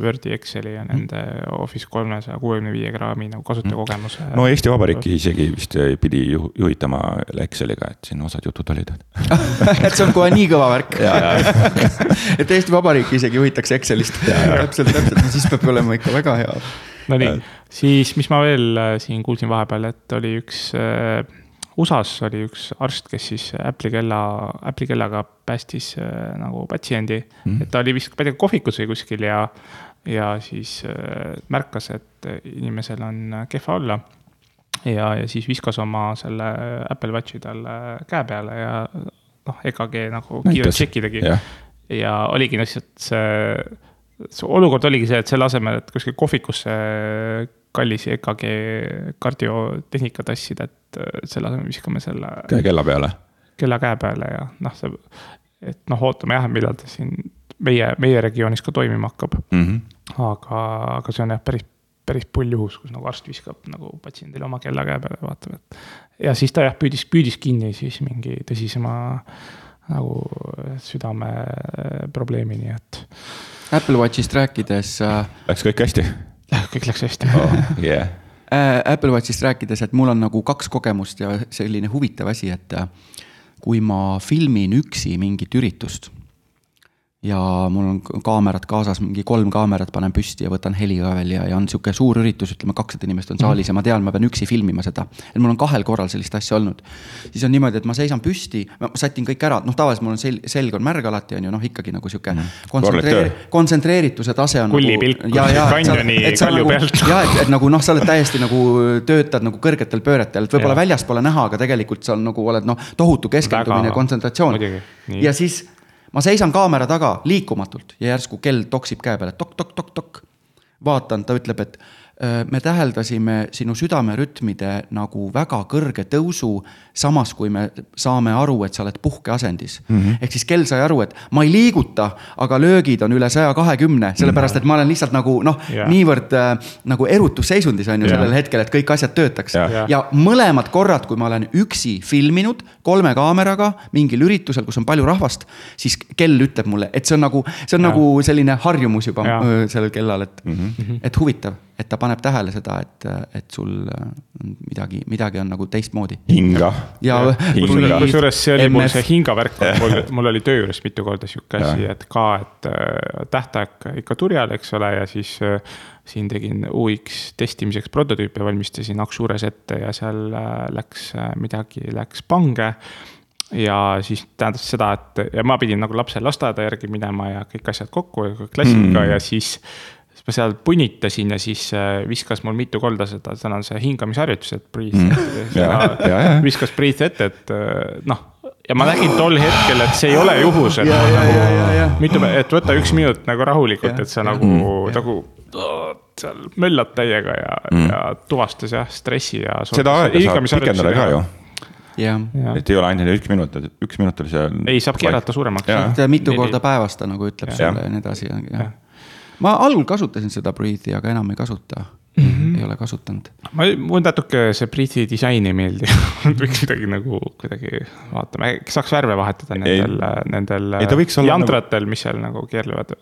Wordi, Exceli ja nende Office kolmesaja kuuekümne viie kraami nagu kasutajakogemuse. no Eesti Vabariiki isegi vist pidi ju- juhitama Exceliga, et siin osad jutud olid. et see on kohe nii kõva värk. et Eesti Vabariiki isegi juhitakse Excelist. täpselt, täpselt, no siis peab olema ikka väga hea. Nonii, siis mis ma veel äh, siin kuulsin vahepeal, et oli üks äh, USA-s oli üks arst, kes siis Apple'i kella, Apple'i kellaga päästis äh, nagu patsiendi mm.. et ta oli vist, ma ei tea, kohvikus või kuskil ja, ja siis äh, märkas, et inimesel on kehva olla. ja, ja siis viskas oma selle Apple Watchi talle käe peale ja noh, EKG nagu kiirelt jah, ja oligi lihtsalt see olukord oligi see, et selle asemel, et kuskil kohvikusse kallis EKG kardiotehnika tassida, et selle asemel viskame selle kella peale. kella käe peale ja noh, see, et noh, ootame jah, millal ta siin meie, meie regioonis ka toimima hakkab. Mhm. aga, aga see on jah, päris, päris pull juhus, kus nagu arst viskab nagu patsiendile oma kella käe peale, vaatab, et. ja siis ta jah, püüdis, püüdis kinni siis mingi tõsisema nagu südame probleemini, et Apple Watchist rääkides äh, Läks kõik hästi kõik läks hästi oh,? Yeah. äh,, Apple Watchist rääkides, et mul on nagu kaks kogemust ja selline huvitav asi, et äh, kui ma filmin üksi mingit üritust ja mul on kaamerad kaasas, mingi kolm kaamerat panen püsti ja võtan heli ka veel ja, ja on sihuke suur üritus, ütleme kakssada inimest on saalis ja ma tean, ma pean üksi filmima seda. et mul on kahel korral sellist asja olnud. siis on niimoodi, et ma seisan püsti, ma sätin kõik ära, noh tavaliselt mul on sel-, selg on märg alati on ju noh, ikkagi nagu sihuke kontsentreeri- Korrekt töö., kontsentreerituse tase on nagu, pilk ja, ja, et sa- kanjoni kalju nagu, pealt. ja et, et nagu noh, sa oled täiesti nagu töötad nagu kõrgetel pööretel, et võib-olla Jah. väljast pole näha, aga tegelikult sa nagu oled noh, tohutu keskendumine ja kontsentratsioon ja siis ma seisan kaamera taga liikumatult ja järsku kell toksib käe peale tok-tok-tok-tok. vaatan, ta ütleb, et "Öö, me täheldasime sinu südamerütmide nagu väga kõrge tõusu, samas kui me saame aru, et sa oled puhkeasendis mm. -hmm. ehk siis kell sai aru, et ma ei liiguta, aga löögid on üle saja kahekümne, sellepärast et ma olen lihtsalt nagu noh Jaa. niivõrd äh, nagu erutusseisundis on ju Jaa. sellel hetkel, et kõik asjad töötaks Jah. Jah. ja mõlemad korrad, kui ma olen üksi filminud kolme kaameraga mingil üritusel, kus on palju rahvast, siis kell ütleb mulle, et see on nagu, see on Jah. nagu selline harjumus juba Jah. öö, sellel kellal, et mm, Mhm. -hmm. et huvitav, et ta paneb tähele seda, et, et sul äh, midagi, midagi on nagu teistmoodi. hinga. ja kusjuures see oli mul MF. see hingavärk, mul, mul oli töö juures mitu korda sihuke asi, et ka, et äh, tähtaeg ikka turjal, eks ole, ja siis äh, siin tegin UX testimiseks prototüüpe, valmistasin Aksures ette ja seal läks midagi, läks pange ja siis tähendas seda, et ja ma pidin nagu lapse lasteaeda järgi minema ja kõik asjad kokku, klassika mm. Mm. ja siis. Siis ma seal punitasin ja siis äh, viskas mul mitu korda seda, seal on see hingamisharjutus, et breathe Mm. Ja, ja, ja. viskas breathe ette, et äh, noh. ja ma nägin tol hetkel, et see ei ole juhus, et Ja, ja, nagu ja, ja, ja. mitu, et võta üks minut nagu rahulikult, Ja, et sa ja. nagu Mm., nagu seal möllad täiega ja mm., ja tuvastas jah stressi ja. seda aega saab pikendada ka ju, et ei ole ainult üks minut, et üks minut oli seal. ei, saab keerata suuremaks. Mitu korda päevas ta nagu ütleb Jah. sulle ja nii edasi ja, ja. Ma algul kasutasin seda Breathe'i, aga enam ei kasuta mm. -hmm. ei ole kasutanud. ma, mul natuke see Briti disain ei meeldi võiks midagi nagu kuidagi vaatame, saaks värve vahetada nendel, nendel Ei, olla jantratel, mis seal nagu keerlevad.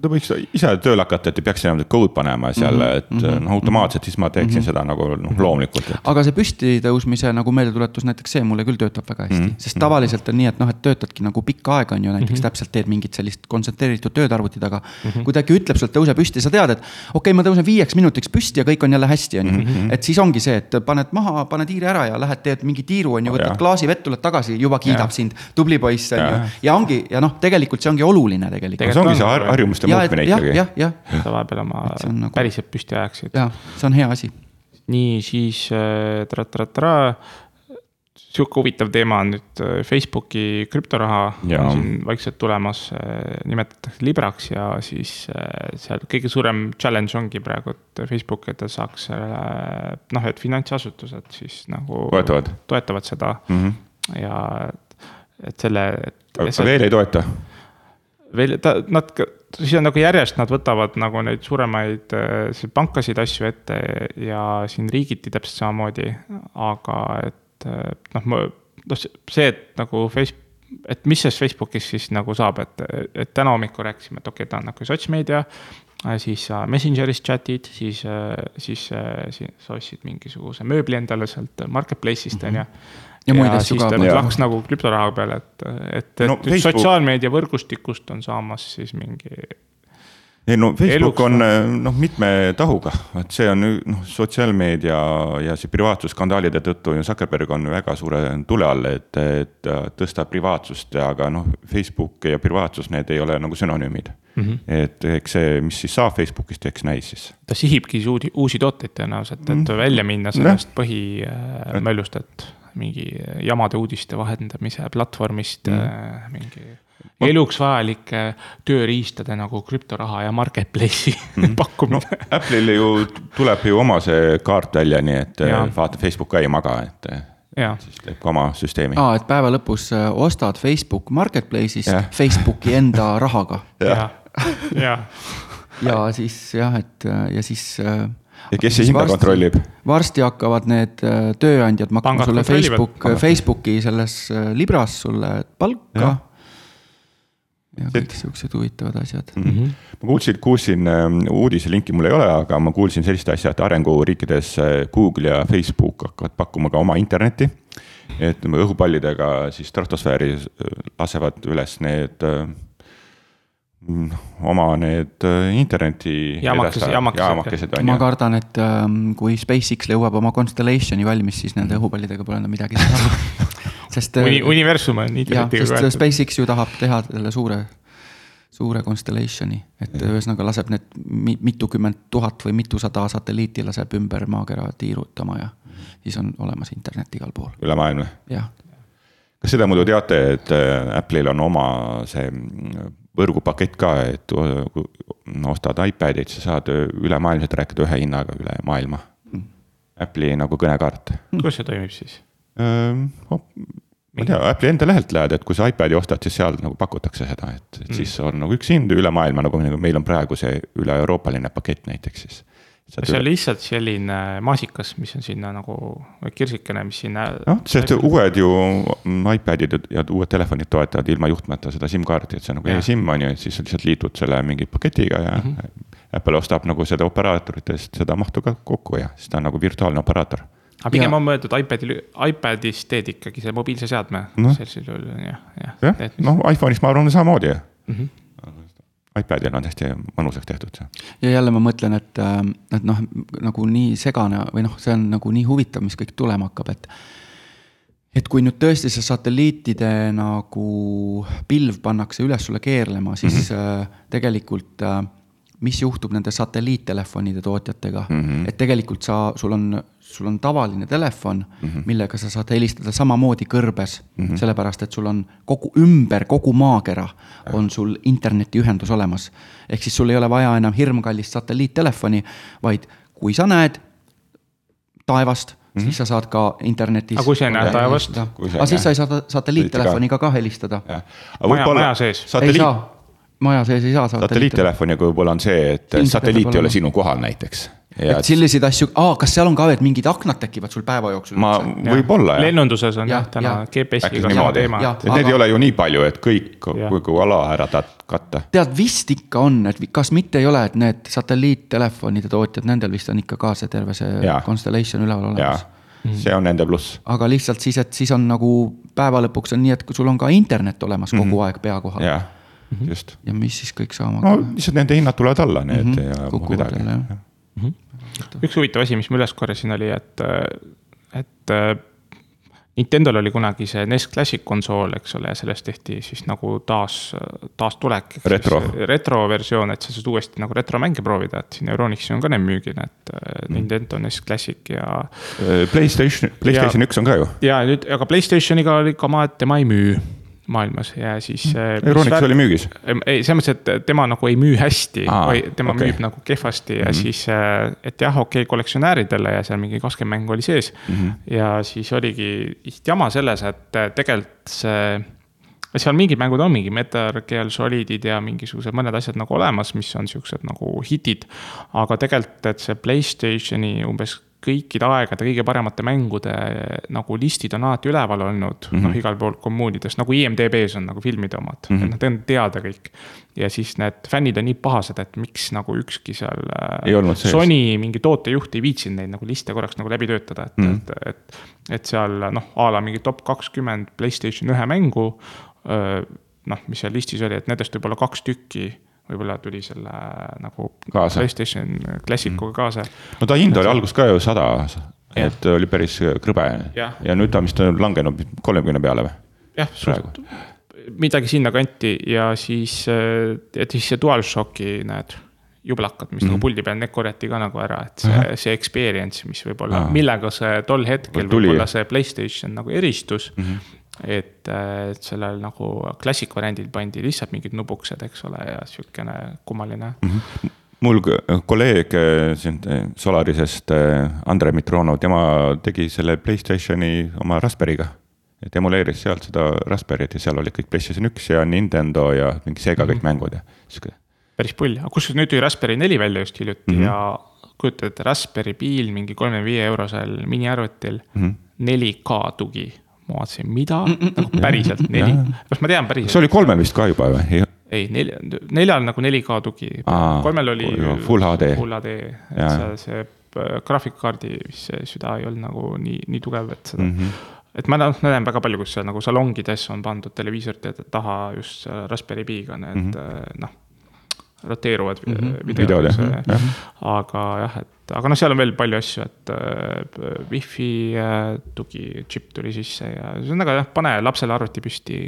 Ta võiks ise tööle hakata, et ei peaks enam code panema seal mm, -hmm. et noh, automaatselt siis ma teeksin mm -hmm. seda nagu noh, loomulikult, et. aga see püsti tõusmise nagu meeldetuletus näiteks see mulle küll töötab väga hästi mm, -hmm. sest tavaliselt on nii, et noh, et töötadki nagu pikka aega on ju näiteks mm -hmm. täpselt teed mingit sellist kontsentreeritud tööd arvuti taga mm. -hmm. kui ta äkki ütleb sealt tõuse püsti, sa tead, et okei okay,, ma tõusen viieks minutiks püsti ja kõik on jälle hästi, on ju. et siis ongi see, et paned maha, paned hiire ära ja lähed, teed mingi tiiru on ju, võtad jah. klaasi vett, tuled tagasi, juba kiidab Jah. sind, tubli poiss on ju ja ongi ja noh, tegelikult see ongi oluline tegelikult. see ongi see harjumuste ja, et muutmine jah, ikkagi. jah, jah, sa vahepeal oma nagu- päriselt püsti ajaksid. jah, see on hea asi. nii, siis äh, tra-tra-tra. sihuke huvitav teema on nüüd äh, Facebooki krüptoraha siin vaikselt tulemas, nimetatakse Libraks ja siis äh, seal kõige suurem challenge ongi praegu, et Facebook, et ta saaks selle noh, et finantsasutused siis nagu. Toetavad. toetavad seda Mhm. ja et selle. aga veel ei toeta, veel ta, nad, siis on nagu järjest nad võtavad nagu neid suuremaid äh, pankasid asju ette ja siin riigiti täpselt samamoodi. aga et äh, noh, ma, noh see, et nagu Facebook, et mis sellest Facebookist siis nagu saab, et, et täna hommikul rääkisime, et okei okay,, ta on nagu sotsmeedia. siis sa Messengeris chat'id, siis, siis, siis sa ostsid mingisuguse mööbli endale sealt marketplace'ist on mm -hmm. ju ja muid asju ka. läks nagu krüptoraha peale, et, et, et no, Facebook... sotsiaalmeedia võrgustikust on saamas siis mingi. ei no Facebook on noh, mitme tahuga, et see on noh, sotsiaalmeedia ja see privaatsusskandaalide tõttu ju Zuckerberg on väga suure tule all, et, et tõsta privaatsust, aga noh, Facebook ja privaatsus, need ei ole nagu sünonüümid mm. -hmm. et eks see, mis siis saab Facebookist, eks näis siis. ta sihibki uusi, uusi tooteid tõenäoliselt, et mm. välja minna sellest põhimöllust, et mingi jamade uudiste vahendamise platvormist mm. Äh, mingi ma... eluks vajalike tööriistade nagu krüptoraha ja marketplace'i mm. pakkumine no,. Apple'il ju tuleb ju oma see kaart välja, nii et ja. Äh, vaata, Facebook ka ei maga, et äh, Ja. siis teeb ka oma süsteemi. aa, et päeva lõpus ostad Facebook Marketplace'ist ja. Facebooki enda rahaga. ja, ja. ja siis jah, et ja siis ja kes see hinda kontrollib? varsti hakkavad need äh, tööandjad maksma sulle Facebook, Facebooki selles äh, libras sulle palka. ja kõik siuksed huvitavad asjad mm. -hmm. ma kuulsin, kuulsin uudise linki mul ei ole, aga ma kuulsin sellist asja, et arenguriikides äh, Google ja Facebook hakkavad pakkuma ka oma internetti. et õhupallidega siis stratosfääri lasevad üles need oma need äh, interneti. jaamakesed, jaamakesed. ma kardan, et ähm, kui SpaceX jõuab oma Constellation'i valmis, siis nende õhupallidega pole enam midagi teha sest äh, Uni,. universum on internetiga. sest võetud. SpaceX ju tahab teha selle suure, suure Constellation'i, et ühesõnaga laseb need mitukümmend tuhat või mitusada satelliiti laseb ümber maakera tiirutama ja siis on olemas internet igal pool. üle maailma? jah kas seda muidu teate, et äh, Apple'il on oma see võrgupakett ka, et no, ostad iPad'id, sa saad ülemaailmselt rääkida ühe hinnaga üle maailma mm.. Apple'i nagu kõnekaart. kuidas see toimib siis? Oh, ma ei tea, Apple'i enda lehelt lähed, et kui sa iPad'i ostad, siis seal nagu pakutakse seda, et, et mm. siis on nagu üks hind üle maailma, nagu meil on praegu see üle-euroopaline pakett näiteks siis see on lihtsalt selline maasikas, mis on sinna nagu kirsikene, mis sinna. noh, sest uued ju iPad'id ja uued telefonid toetavad ilma juhtmeta seda SIM-kaarti, et see on nagu e-SIM on ju, et siis sa lihtsalt liitud selle mingi paketiga ja mm. -hmm. Apple ostab nagu seda operaatoritest seda mahtu ka kokku ja siis ta on nagu virtuaalne operaator. aga pigem ja. on mõeldud iPadil, iPadis teed ikkagi see mobiilse seadme no., sellisel juhul jah, jah. jah, noh iPhone'is ma arvan samamoodi mm. -hmm iPadil on hästi mõnusaks tehtud see. ja jälle ma mõtlen, et, äh, et noh, nagu nii segane või noh, see on nagu nii huvitav, mis kõik tulema hakkab, et. et kui nüüd tõesti see satelliitide nagu pilv pannakse üles sulle keerlema, siis mm -hmm. tegelikult äh, mis juhtub nende satelliittelefonide tootjatega mm, -hmm. et tegelikult sa, sul on, sul on tavaline telefon mm, -hmm. millega sa saad helistada samamoodi kõrbes mm, -hmm. sellepärast et sul on kogu ümber kogu maakera on sul internetiühendus olemas. ehk siis sul ei ole vaja enam hirmkallist satelliittelefoni, vaid kui sa näed taevast Mm -hmm. siis sa saad ka internetis. aga kui sa ei näe taevast? aga siis sa ei saa satelliittelefoniga ka helistada. maja, maja sees. Satelliit... ei saa maja sees ei saa satelliittelefoniga võib-olla on see, et satelliit ei ole sinu kohal näiteks. Et selliseid asju, aa, kas seal on ka, et mingid aknad tekivad sul päeva jooksul? ma, võib-olla jah. lennunduses on jah, täna GPS-iga sama teema. et aga... neid ei ole ju nii palju, et kõik kogu ala ära katta. tead, vist ikka on, et kas mitte ei ole, et need satelliittelefonide tootjad, nendel vist on ikka ka see terve see ja. Constellation üleval olemas see on nende pluss. aga lihtsalt siis, et siis on nagu päeva lõpuks on nii, et sul on ka internet olemas kogu mm -hmm. aeg pea kohal mm, -hmm. just. ja mis siis kõik saama no lihtsalt nende hinnad tulevad alla, need mm -hmm. ja Kukuvad midagi. Mm -hmm. Üks huvitav asi, mis ma üles korjasin, oli, et, et Nintendo'l oli kunagi see NES Classic konsool, eks ole, ja sellest tehti siis nagu taas, taastulek. retro. retroversioon, et sa saad uuesti nagu retromänge proovida, et siin Euronixis on ka need müügil, et mm. Nintendo NES Classic ja. Playstation, Playstation üks on ka ju. ja nüüd, aga Playstationiga oli ka ma, et tema ei müü maailmas ja siis. Mm. Euronix väär... oli müügis? ei, selles mõttes, et tema nagu ei müü hästi, vaid tema okay. müüb nagu kehvasti ja mm -hmm. siis, äh, et jah, okei okay,, kollektsionääridele ja seal mingi kakskümmend mängu oli sees mm. -hmm. ja siis oligi jama selles, et äh, tegelikult see seal mingid mängud on mingi Metal Gear Solidid ja mingisugused mõned asjad nagu olemas, mis on siuksed nagu hitid. aga tegelikult, et see Playstationi umbes kõikide aegade kõige paremate mängude nagu listid on alati üleval olnud mm, -hmm. noh, igal pool kommuunides, nagu IMDB-s on nagu filmide omad mm, -hmm. et nad on teada kõik. ja siis need fännid on nii pahased, et miks nagu ükski seal. Sony mingi tootejuht ei viitsinud neid nagu liste korraks nagu läbi töötada, et mm, -hmm. et, et, et seal noh, a la mingi top kakskümmend Playstation ühe mängu. noh, mis seal listis oli, et nendest võib-olla kaks tükki võib-olla tuli selle nagu kaasa. PlayStation Classicuga kaasa. no ta hind oli alguses ka ju sada, et oli päris krõbe ja, ja nüüd ta vist on langenud kolmekümne peale või? jah, suht midagi sinnakanti ja siis, et siis see DualShocki need jublakad, mis mm -hmm. nagu puldi peal, need korjati ka nagu ära, et see, see experience, mis võib-olla, millega see tol hetkel võib-olla see Playstation nagu eristus mm. -hmm et, äh, et sellel nagu klassik variandil pandi lihtsalt mingid nubukesed, eks ole, ja sihukene kummaline mm. -hmm mul kolleeg äh, siin äh, Solarisest, Andre Mitronov, tema tegi selle Playstationi oma Raspberry'ga. et emuleeris sealt seda Raspberry't ja seal oli kõik Playstation üks ja Nintendo ja mingi Sega kõik mm -hmm. mängud ja sihuke. päris pull, aga kusjuures nüüd tuli Raspberry neli välja just hiljuti mm -hmm. ja kujutad ette, Raspberry Piil mingi kolmekümne viie eurosel miniarvutil mm, -hmm. 4K tugi ma vaatasin, mida mm, -mm, nagu päriselt neli, kas ma tean päriselt? see oli kolmel vist ka juba või? ei, nelja, neljal nagu 4K tugi, kolmel oli. Full HD. Full HD, et see, see äh, graafikkaardi süda ei olnud nagu nii, nii tugev, et seda mm. -hmm et ma noh, näen väga palju, kus seal nagu salongides on pandud televiisorite taha just Raspberry Pi'ga need mm -hmm. noh, roteeruvad mm -hmm. videod, videod, aga jah, et aga noh, seal on veel palju asju, et äh, wifi äh, tugičipp tuli sisse ja ühesõnaga jah, pane lapsele arvuti püsti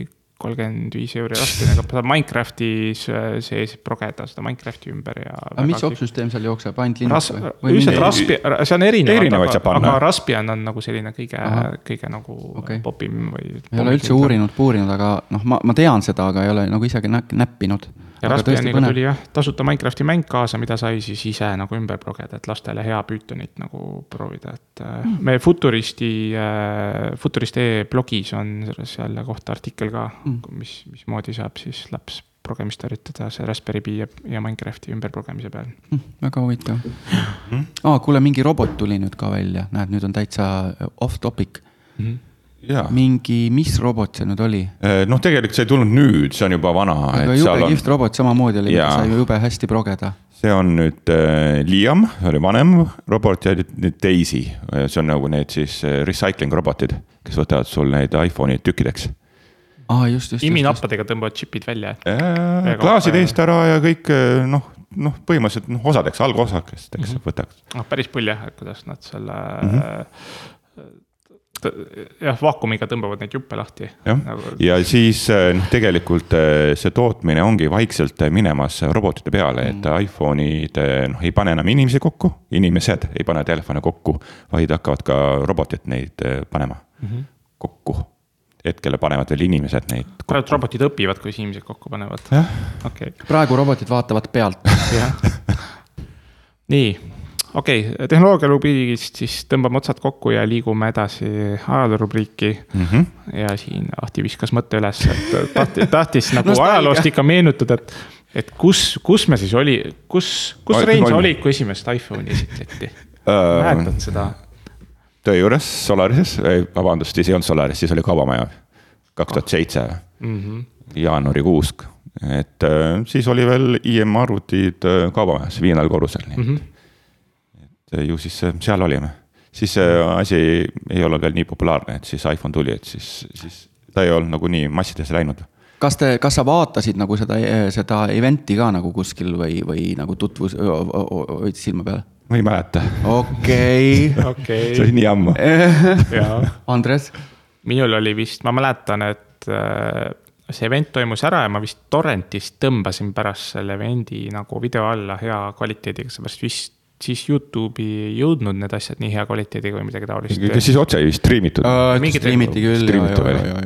kolmkümmend viis euri ostmine, aga saab Minecraftis sees progeda seda Minecrafti ümber ja. aga mis opsüsteem seal jookseb, ainult Linux või? üldiselt Raspi, see on erinev, aga, aga Raspbian on nagu selline kõige, kõige nagu okay. popim või. ei ole üldse uurinud, puurinud, aga noh, ma, ma tean seda, aga ei ole nagu isegi näppinud ja Raspbianiga tuli jah, tasuta Minecrafti mäng kaasa, mida sai siis ise nagu ümber progeda, et lastele hea Pythonit nagu proovida, et mm. meie Futuristi äh,, Futurist.ee blogis on selle kohta artikkel ka mm., mis, mismoodi saab siis laps progemist harjutada see Raspberry Pi ja, ja Minecrafti ümberprogemise peal mm,. väga huvitav mm.. aa, kuule, mingi robot tuli nüüd ka välja, näed, nüüd on täitsa off topic mm. -hmm mingi, mis robot see nüüd oli? Äh, noh, tegelikult see ei tulnud nüüd, see on juba vana. aga jube kihvt on... robot samamoodi oli, sai ju jube hästi progeda. see on nüüd äh, Liam, oli vanem robot ja nüüd Daisy, see on nagu need siis äh, recycling robotid, kes võtavad sul neid iPhone'i tükkideks aa ah,, just, just. iminappadega tõmbavad džipid välja äh,. klaasid eest ära ja kõik noh, noh, põhimõtteliselt noh, osadeks, algosakesteks mm -hmm. võtaks. noh, päris pull jah, et kuidas nad selle mm -hmm jah, vaakumiga tõmbavad neid juppe lahti. jah nagu..., ja siis eh, noh, tegelikult eh, see tootmine ongi vaikselt minemas robotite peale, et mm. iPhone'id noh, ei pane enam inimesi kokku, inimesed ei pane telefone kokku, vaid hakkavad ka robotid neid eh, panema mm -hmm. kokku hetkel panevad veel inimesed neid. praegu robotid õpivad, kuidas inimesed kokku panevad. Okay. praegu robotid vaatavad pealt nii, okei okay,, tehnoloogiarubriigist siis tõmbame otsad kokku ja liigume edasi ajaloorubriiki mm. -hmm. ja siin Ahti viskas mõtte üles, et tahtis, tahtis nagu ajaloost ikka meenutada, et, et kus, kus me siis oli, kus, kus Rein sa olid, kui esimest iPhone'i esitleti uh,? mäletad seda? töö juures Solarises, vabandust, siis ei olnud Solaris, siis oli Kaubamaja, kaks tuhat seitse, mhm. jaanuarikuus et äh, siis oli veel IM arvutid äh, Kaubamajas, viiendal korrusel mm. -hmm ju siis seal olime. siis see asi ei olnud veel nii populaarne, et siis iPhone tuli, et siis, siis ta ei olnud nagu nii massidesse läinud kas te, kas sa vaatasid nagu seda, seda event'i ka nagu kuskil või, või nagu tutvus, hoidsid silma peal? ma ei mäleta. okei. see oli nii ammu Andres? minul oli vist, ma mäletan, et see event toimus ära ja ma vist torrentist tõmbasin pärast selle event'i nagu video alla hea kvaliteediga, seepärast vist siis Youtube'i ei jõudnud need asjad nii hea kvaliteediga või midagi taolist. kas siis otse ei striimitud? Mingid striimiti küll,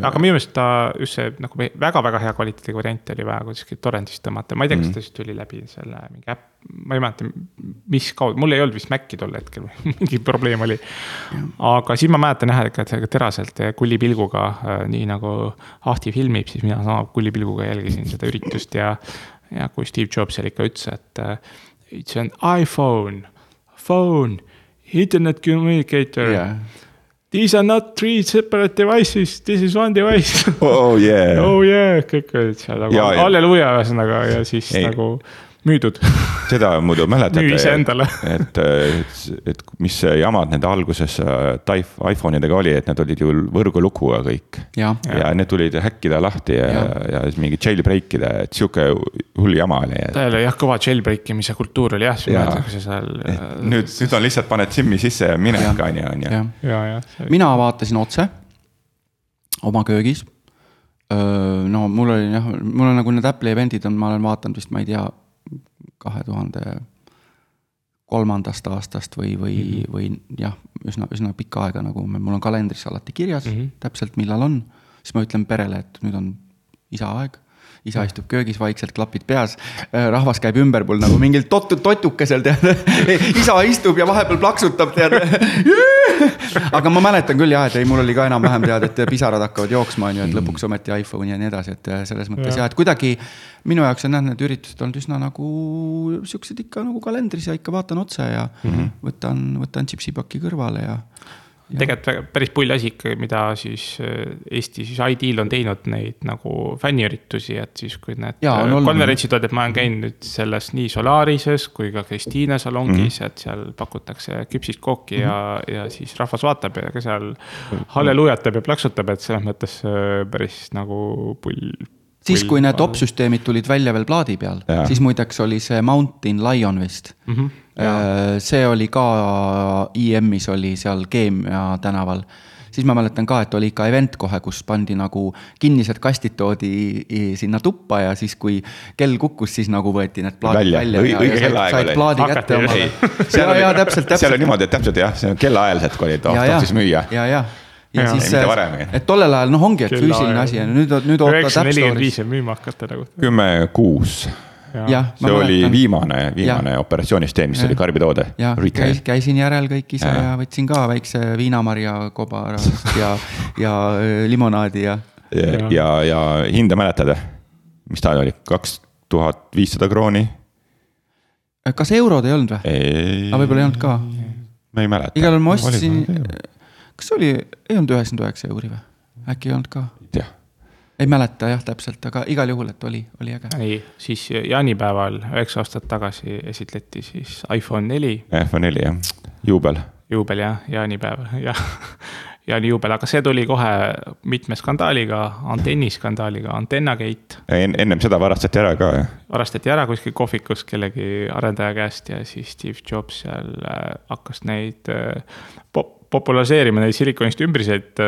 aga minu meelest ta just see nagu väga-väga hea kvaliteediga variant oli vaja kuskilt torrentist tõmmata, ma ei tea, kas ta siis tuli läbi selle mingi äpp, ma ei mäleta, mis kaudu, mul ei olnud vist Maci tol hetkel mingi probleem oli. aga siis ma mäletan jah, et teraselt ja kullipilguga, nii nagu Ahti filmib, siis mina sama kullipilguga jälgisin seda üritust ja, ja kui Steve Jobs seal ikka ütles, et it's an iPhone, phone, internet communicator jah. These are not three separate devices, this is one device oh yeah. oh yeah, kõik olid seal nagu Ja, ja. halleluuja ühesõnaga ja siis ei. nagu müüdud. seda muidu mäletate. Müü iseendale. et, et, et mis jamad nende alguses äh, Taif- iPhone idega oli, et need olid ju võrgulukuga kõik. jah, ja, ja need tulid häkkida lahti ja, ja. Ja. ja siis mingi jailbreak ida, et sihuke hull jama oli. tal oli jah, kõva jailbreak imise kultuur oli jah, seal. nüüd, nüüd on lihtsalt paned SIM-i sisse ja minek Jah. on ju, on ju. ja, ja. mina vaatasin otse oma köögis. no mul oli jah, mul on nagu need Apple'i event'id on, ma olen vaadanud vist, ma ei tea, kahe tuhande kolmandast aastast või, või mm, -hmm. või jah, üsna, üsna pikka aega nagu mul on kalendris alati kirjas mm. -hmm. täpselt, millal on. siis ma ütlen perele, et nüüd on isa aeg isa istub köögis vaikselt, klapid peas, rahvas käib ümber mul nagu mingil totu-, totukesel tead. isa istub ja vahepeal plaksutab tead. aga ma mäletan küll jah, et ei, mul oli ka enam-vähem tead, et pisarad hakkavad jooksma, on ju, et lõpuks ometi iPhone ja nii edasi, et selles mõttes jah, et kuidagi minu jaoks on jah, need üritused olnud üsna nagu siuksed ikka nagu kalendris ja ikka vaatan otse ja mm -hmm. võtan, võtan tšipsipaki kõrvale ja. Tegelikult päris pull asi ikka, mida siis äh, Eesti siis ID-l on teinud neid nagu fänniüritusi, et siis kui need on äh, konverentsid olid, et ma olen käinud selles nii Solarises kui ka Kristiine salongis mm, -hmm. et seal pakutakse küpsist kooki mm -hmm. ja, ja siis rahvas vaatab ja ka seal halleluujatab ja plaksutab, et selles mõttes äh, päris nagu pull. siis, kui need opsüsteemid tulid välja veel plaadi peal siis muideks oli see Mountain Lion vist mm. Mhm. -hmm. See oli ka IM-is oli seal Keemia tänaval siis ma mäletan ka, et oli ikka event kohe, kus pandi nagu kinnised kastid toodi sinna tuppa ja siis, kui kell kukkus, siis nagu võeti need plaadid Välja. välja, Õi- ja, õige ja said, kellaaeg oli. plaadi Hakati kätte omale Ei.. ja, ja täpselt, seal on täpselt. niimoodi, et täpselt jah, see on kellaajaliselt, kui oli tahtis müüa. ja, ja, ja Jaa. siis varem. et tollel ajal noh, ongi, et füüsiline asi ja nüüd, nüüd ootad üheksa App nelikümmend viis võib müüma hakata nagu. kümme kuus, see oli viimane, viimane operatsioonisüsteem, mis Jah. oli karbitoode. ja käis, käisin järel kõik ise ja. ja võtsin ka väikse viinamarja kobarast ja, ja öö, limonaadi ja. ja, ja, ja hinda mäletad või? mis ta oli, kaks tuhat viissada krooni? kas eurod ei olnud või? aga võib-olla ei olnud ka. ma ei mäleta. igal juhul ma ostsin, kas oli, ei olnud üheksakümmend üheksa euri või? äkki ei olnud ka? Ei mäleta jah, täpselt, aga igal juhul, et oli, oli äge. ei, siis jaanipäeval üheksa aastat tagasi esitleti siis iPhone neli iPhone neli jah, juubel. juubel jah, jaanipäev jah, jaanijuubel, aga see tuli kohe mitme skandaaliga, antenniskandaaliga, Antennagate. En, ennem seda varastati ära ka jah. varastati ära kuskil kohvikus kellegi arendaja käest ja siis Steve Jobs seal äh, hakkas neid äh, pop-, populariseerima neid silikonist ümbriseid.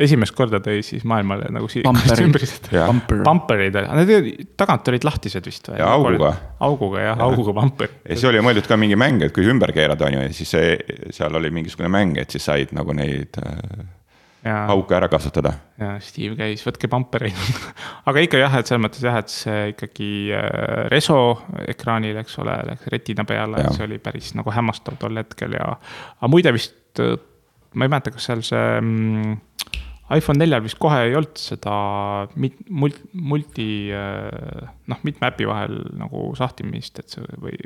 Esimest korda tõi siis maailmale nagu. Bumper. Pamperid, need olid- tagant olid lahtised vist või? Ja auguga.. auguga jah, auguga pamper. ja siis oli mõeldud ka mingi mäng, et kui ümber keerada on ju, ja siis see, seal oli mingisugune mäng, et siis said nagu neid äh, ja, auke ära kasutada. ja Steve käis, võtke pampereid. aga ikka jah, et selles mõttes jah, et see ikkagi äh, Reso ekraanil, eks ole, läks retina peale, et see oli päris nagu hämmastav tol hetkel ja. aga muide vist, ma ei mäleta, kas seal see mm, iPhone neljal vist kohe ei olnud seda mit-, mult-, multi, noh, mitme äpi vahel nagu sahtimist, et see või.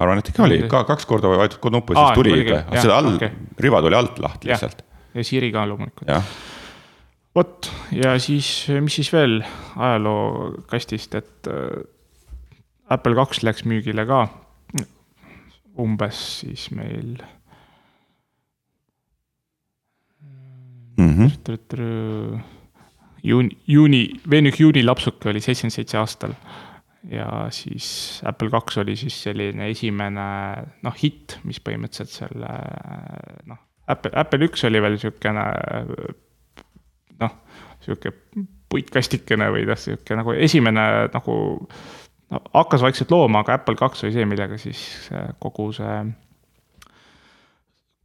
arvan, et ikka oli. Ka kaks korda vajutad kodu nuppu, Aa, siis tuli ikka. Seda all okay., riba tuli alt lahti lihtsalt,, ja Siri ka loomulikult. vot ja siis, mis siis veel ajalookastist, et äh, Apple kaks läks müügile ka. Umbes siis meil Mm -hmm. juuni, juuni, Venük juuni lapsuke oli seitsekümmend seitse aastal. ja siis Apple kaks oli siis selline esimene noh, hitt, mis põhimõtteliselt selle noh, Apple, Apple üks oli veel siukene noh, sihuke puitkastikene või noh, sihuke nagu esimene nagu no hakkas vaikselt looma, aga Apple kaks oli see, millega siis kogu see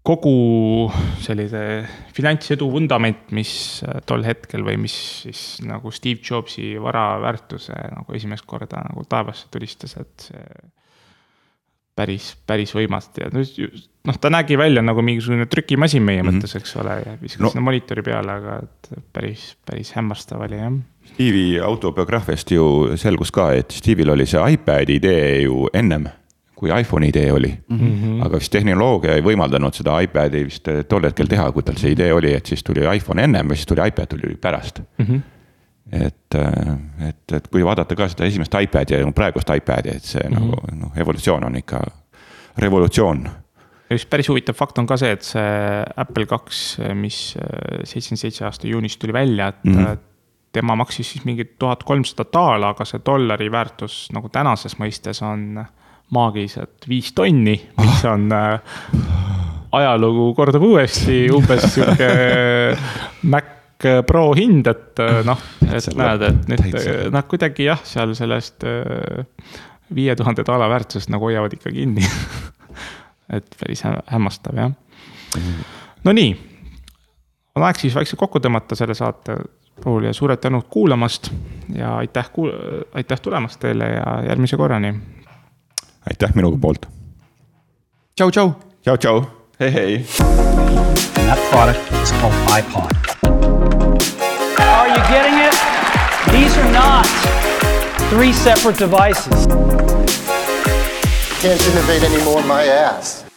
kogu sellise finantsedu vundament, mis tol hetkel või mis siis nagu Steve Jobsi vara väärtuse nagu esimest korda nagu taevasse tulistas, et see päris, päris võimas ja noh, ta nägi välja nagu mingisugune trükimasin meie mm -hmm. mõttes, eks ole, ja viskas no. sinna monitori peale, aga et päris, päris hämmastav oli jah. Steve'i autobiograafiast ju selgus ka, et Steve'il oli see iPad'i idee ju ennem kui iPhone'i idee oli mm. -hmm. aga vist tehnoloogia ei võimaldanud seda iPad'i vist tol hetkel teha, kui tal see idee oli, et siis tuli iPhone ennem ja siis tuli iPad tuli pärast mm. -hmm. et, et, et kui vaadata ka seda esimest iPad'i ja praegust iPad'i, et see mm -hmm. nagu noh, evolutsioon on ikka revolutsioon. ja üks päris huvitav fakt on ka see, et see Apple kaks, mis seitsekümmend seitse aasta juunis tuli välja, et mm. -hmm tema maksis siis mingi tuhat kolmsada daala, aga see dollari väärtus nagu tänases mõistes on maagilised viis tonni, mis on äh, ajalugu kordab uuesti umbes sihuke Mac Pro hind, et äh, noh, et näed, et nüüd nad kuidagi jah, seal sellest äh, viie tuhande daala väärtusest nagu hoiavad ikka kinni. Et päris hämmastav jah. Nonii, on aeg siis vaikselt kokku tõmmata selle saate puhul ja suured tänud kuulamast ja aitäh aitäh tulemast teile ja järgmise korrani aitäh minu poolt. tšau, tšau. tšau, tšau, hei, hei. And that product is called iPod. Are you getting it? These are not three separate devices. Can't innovate anymore, my ass.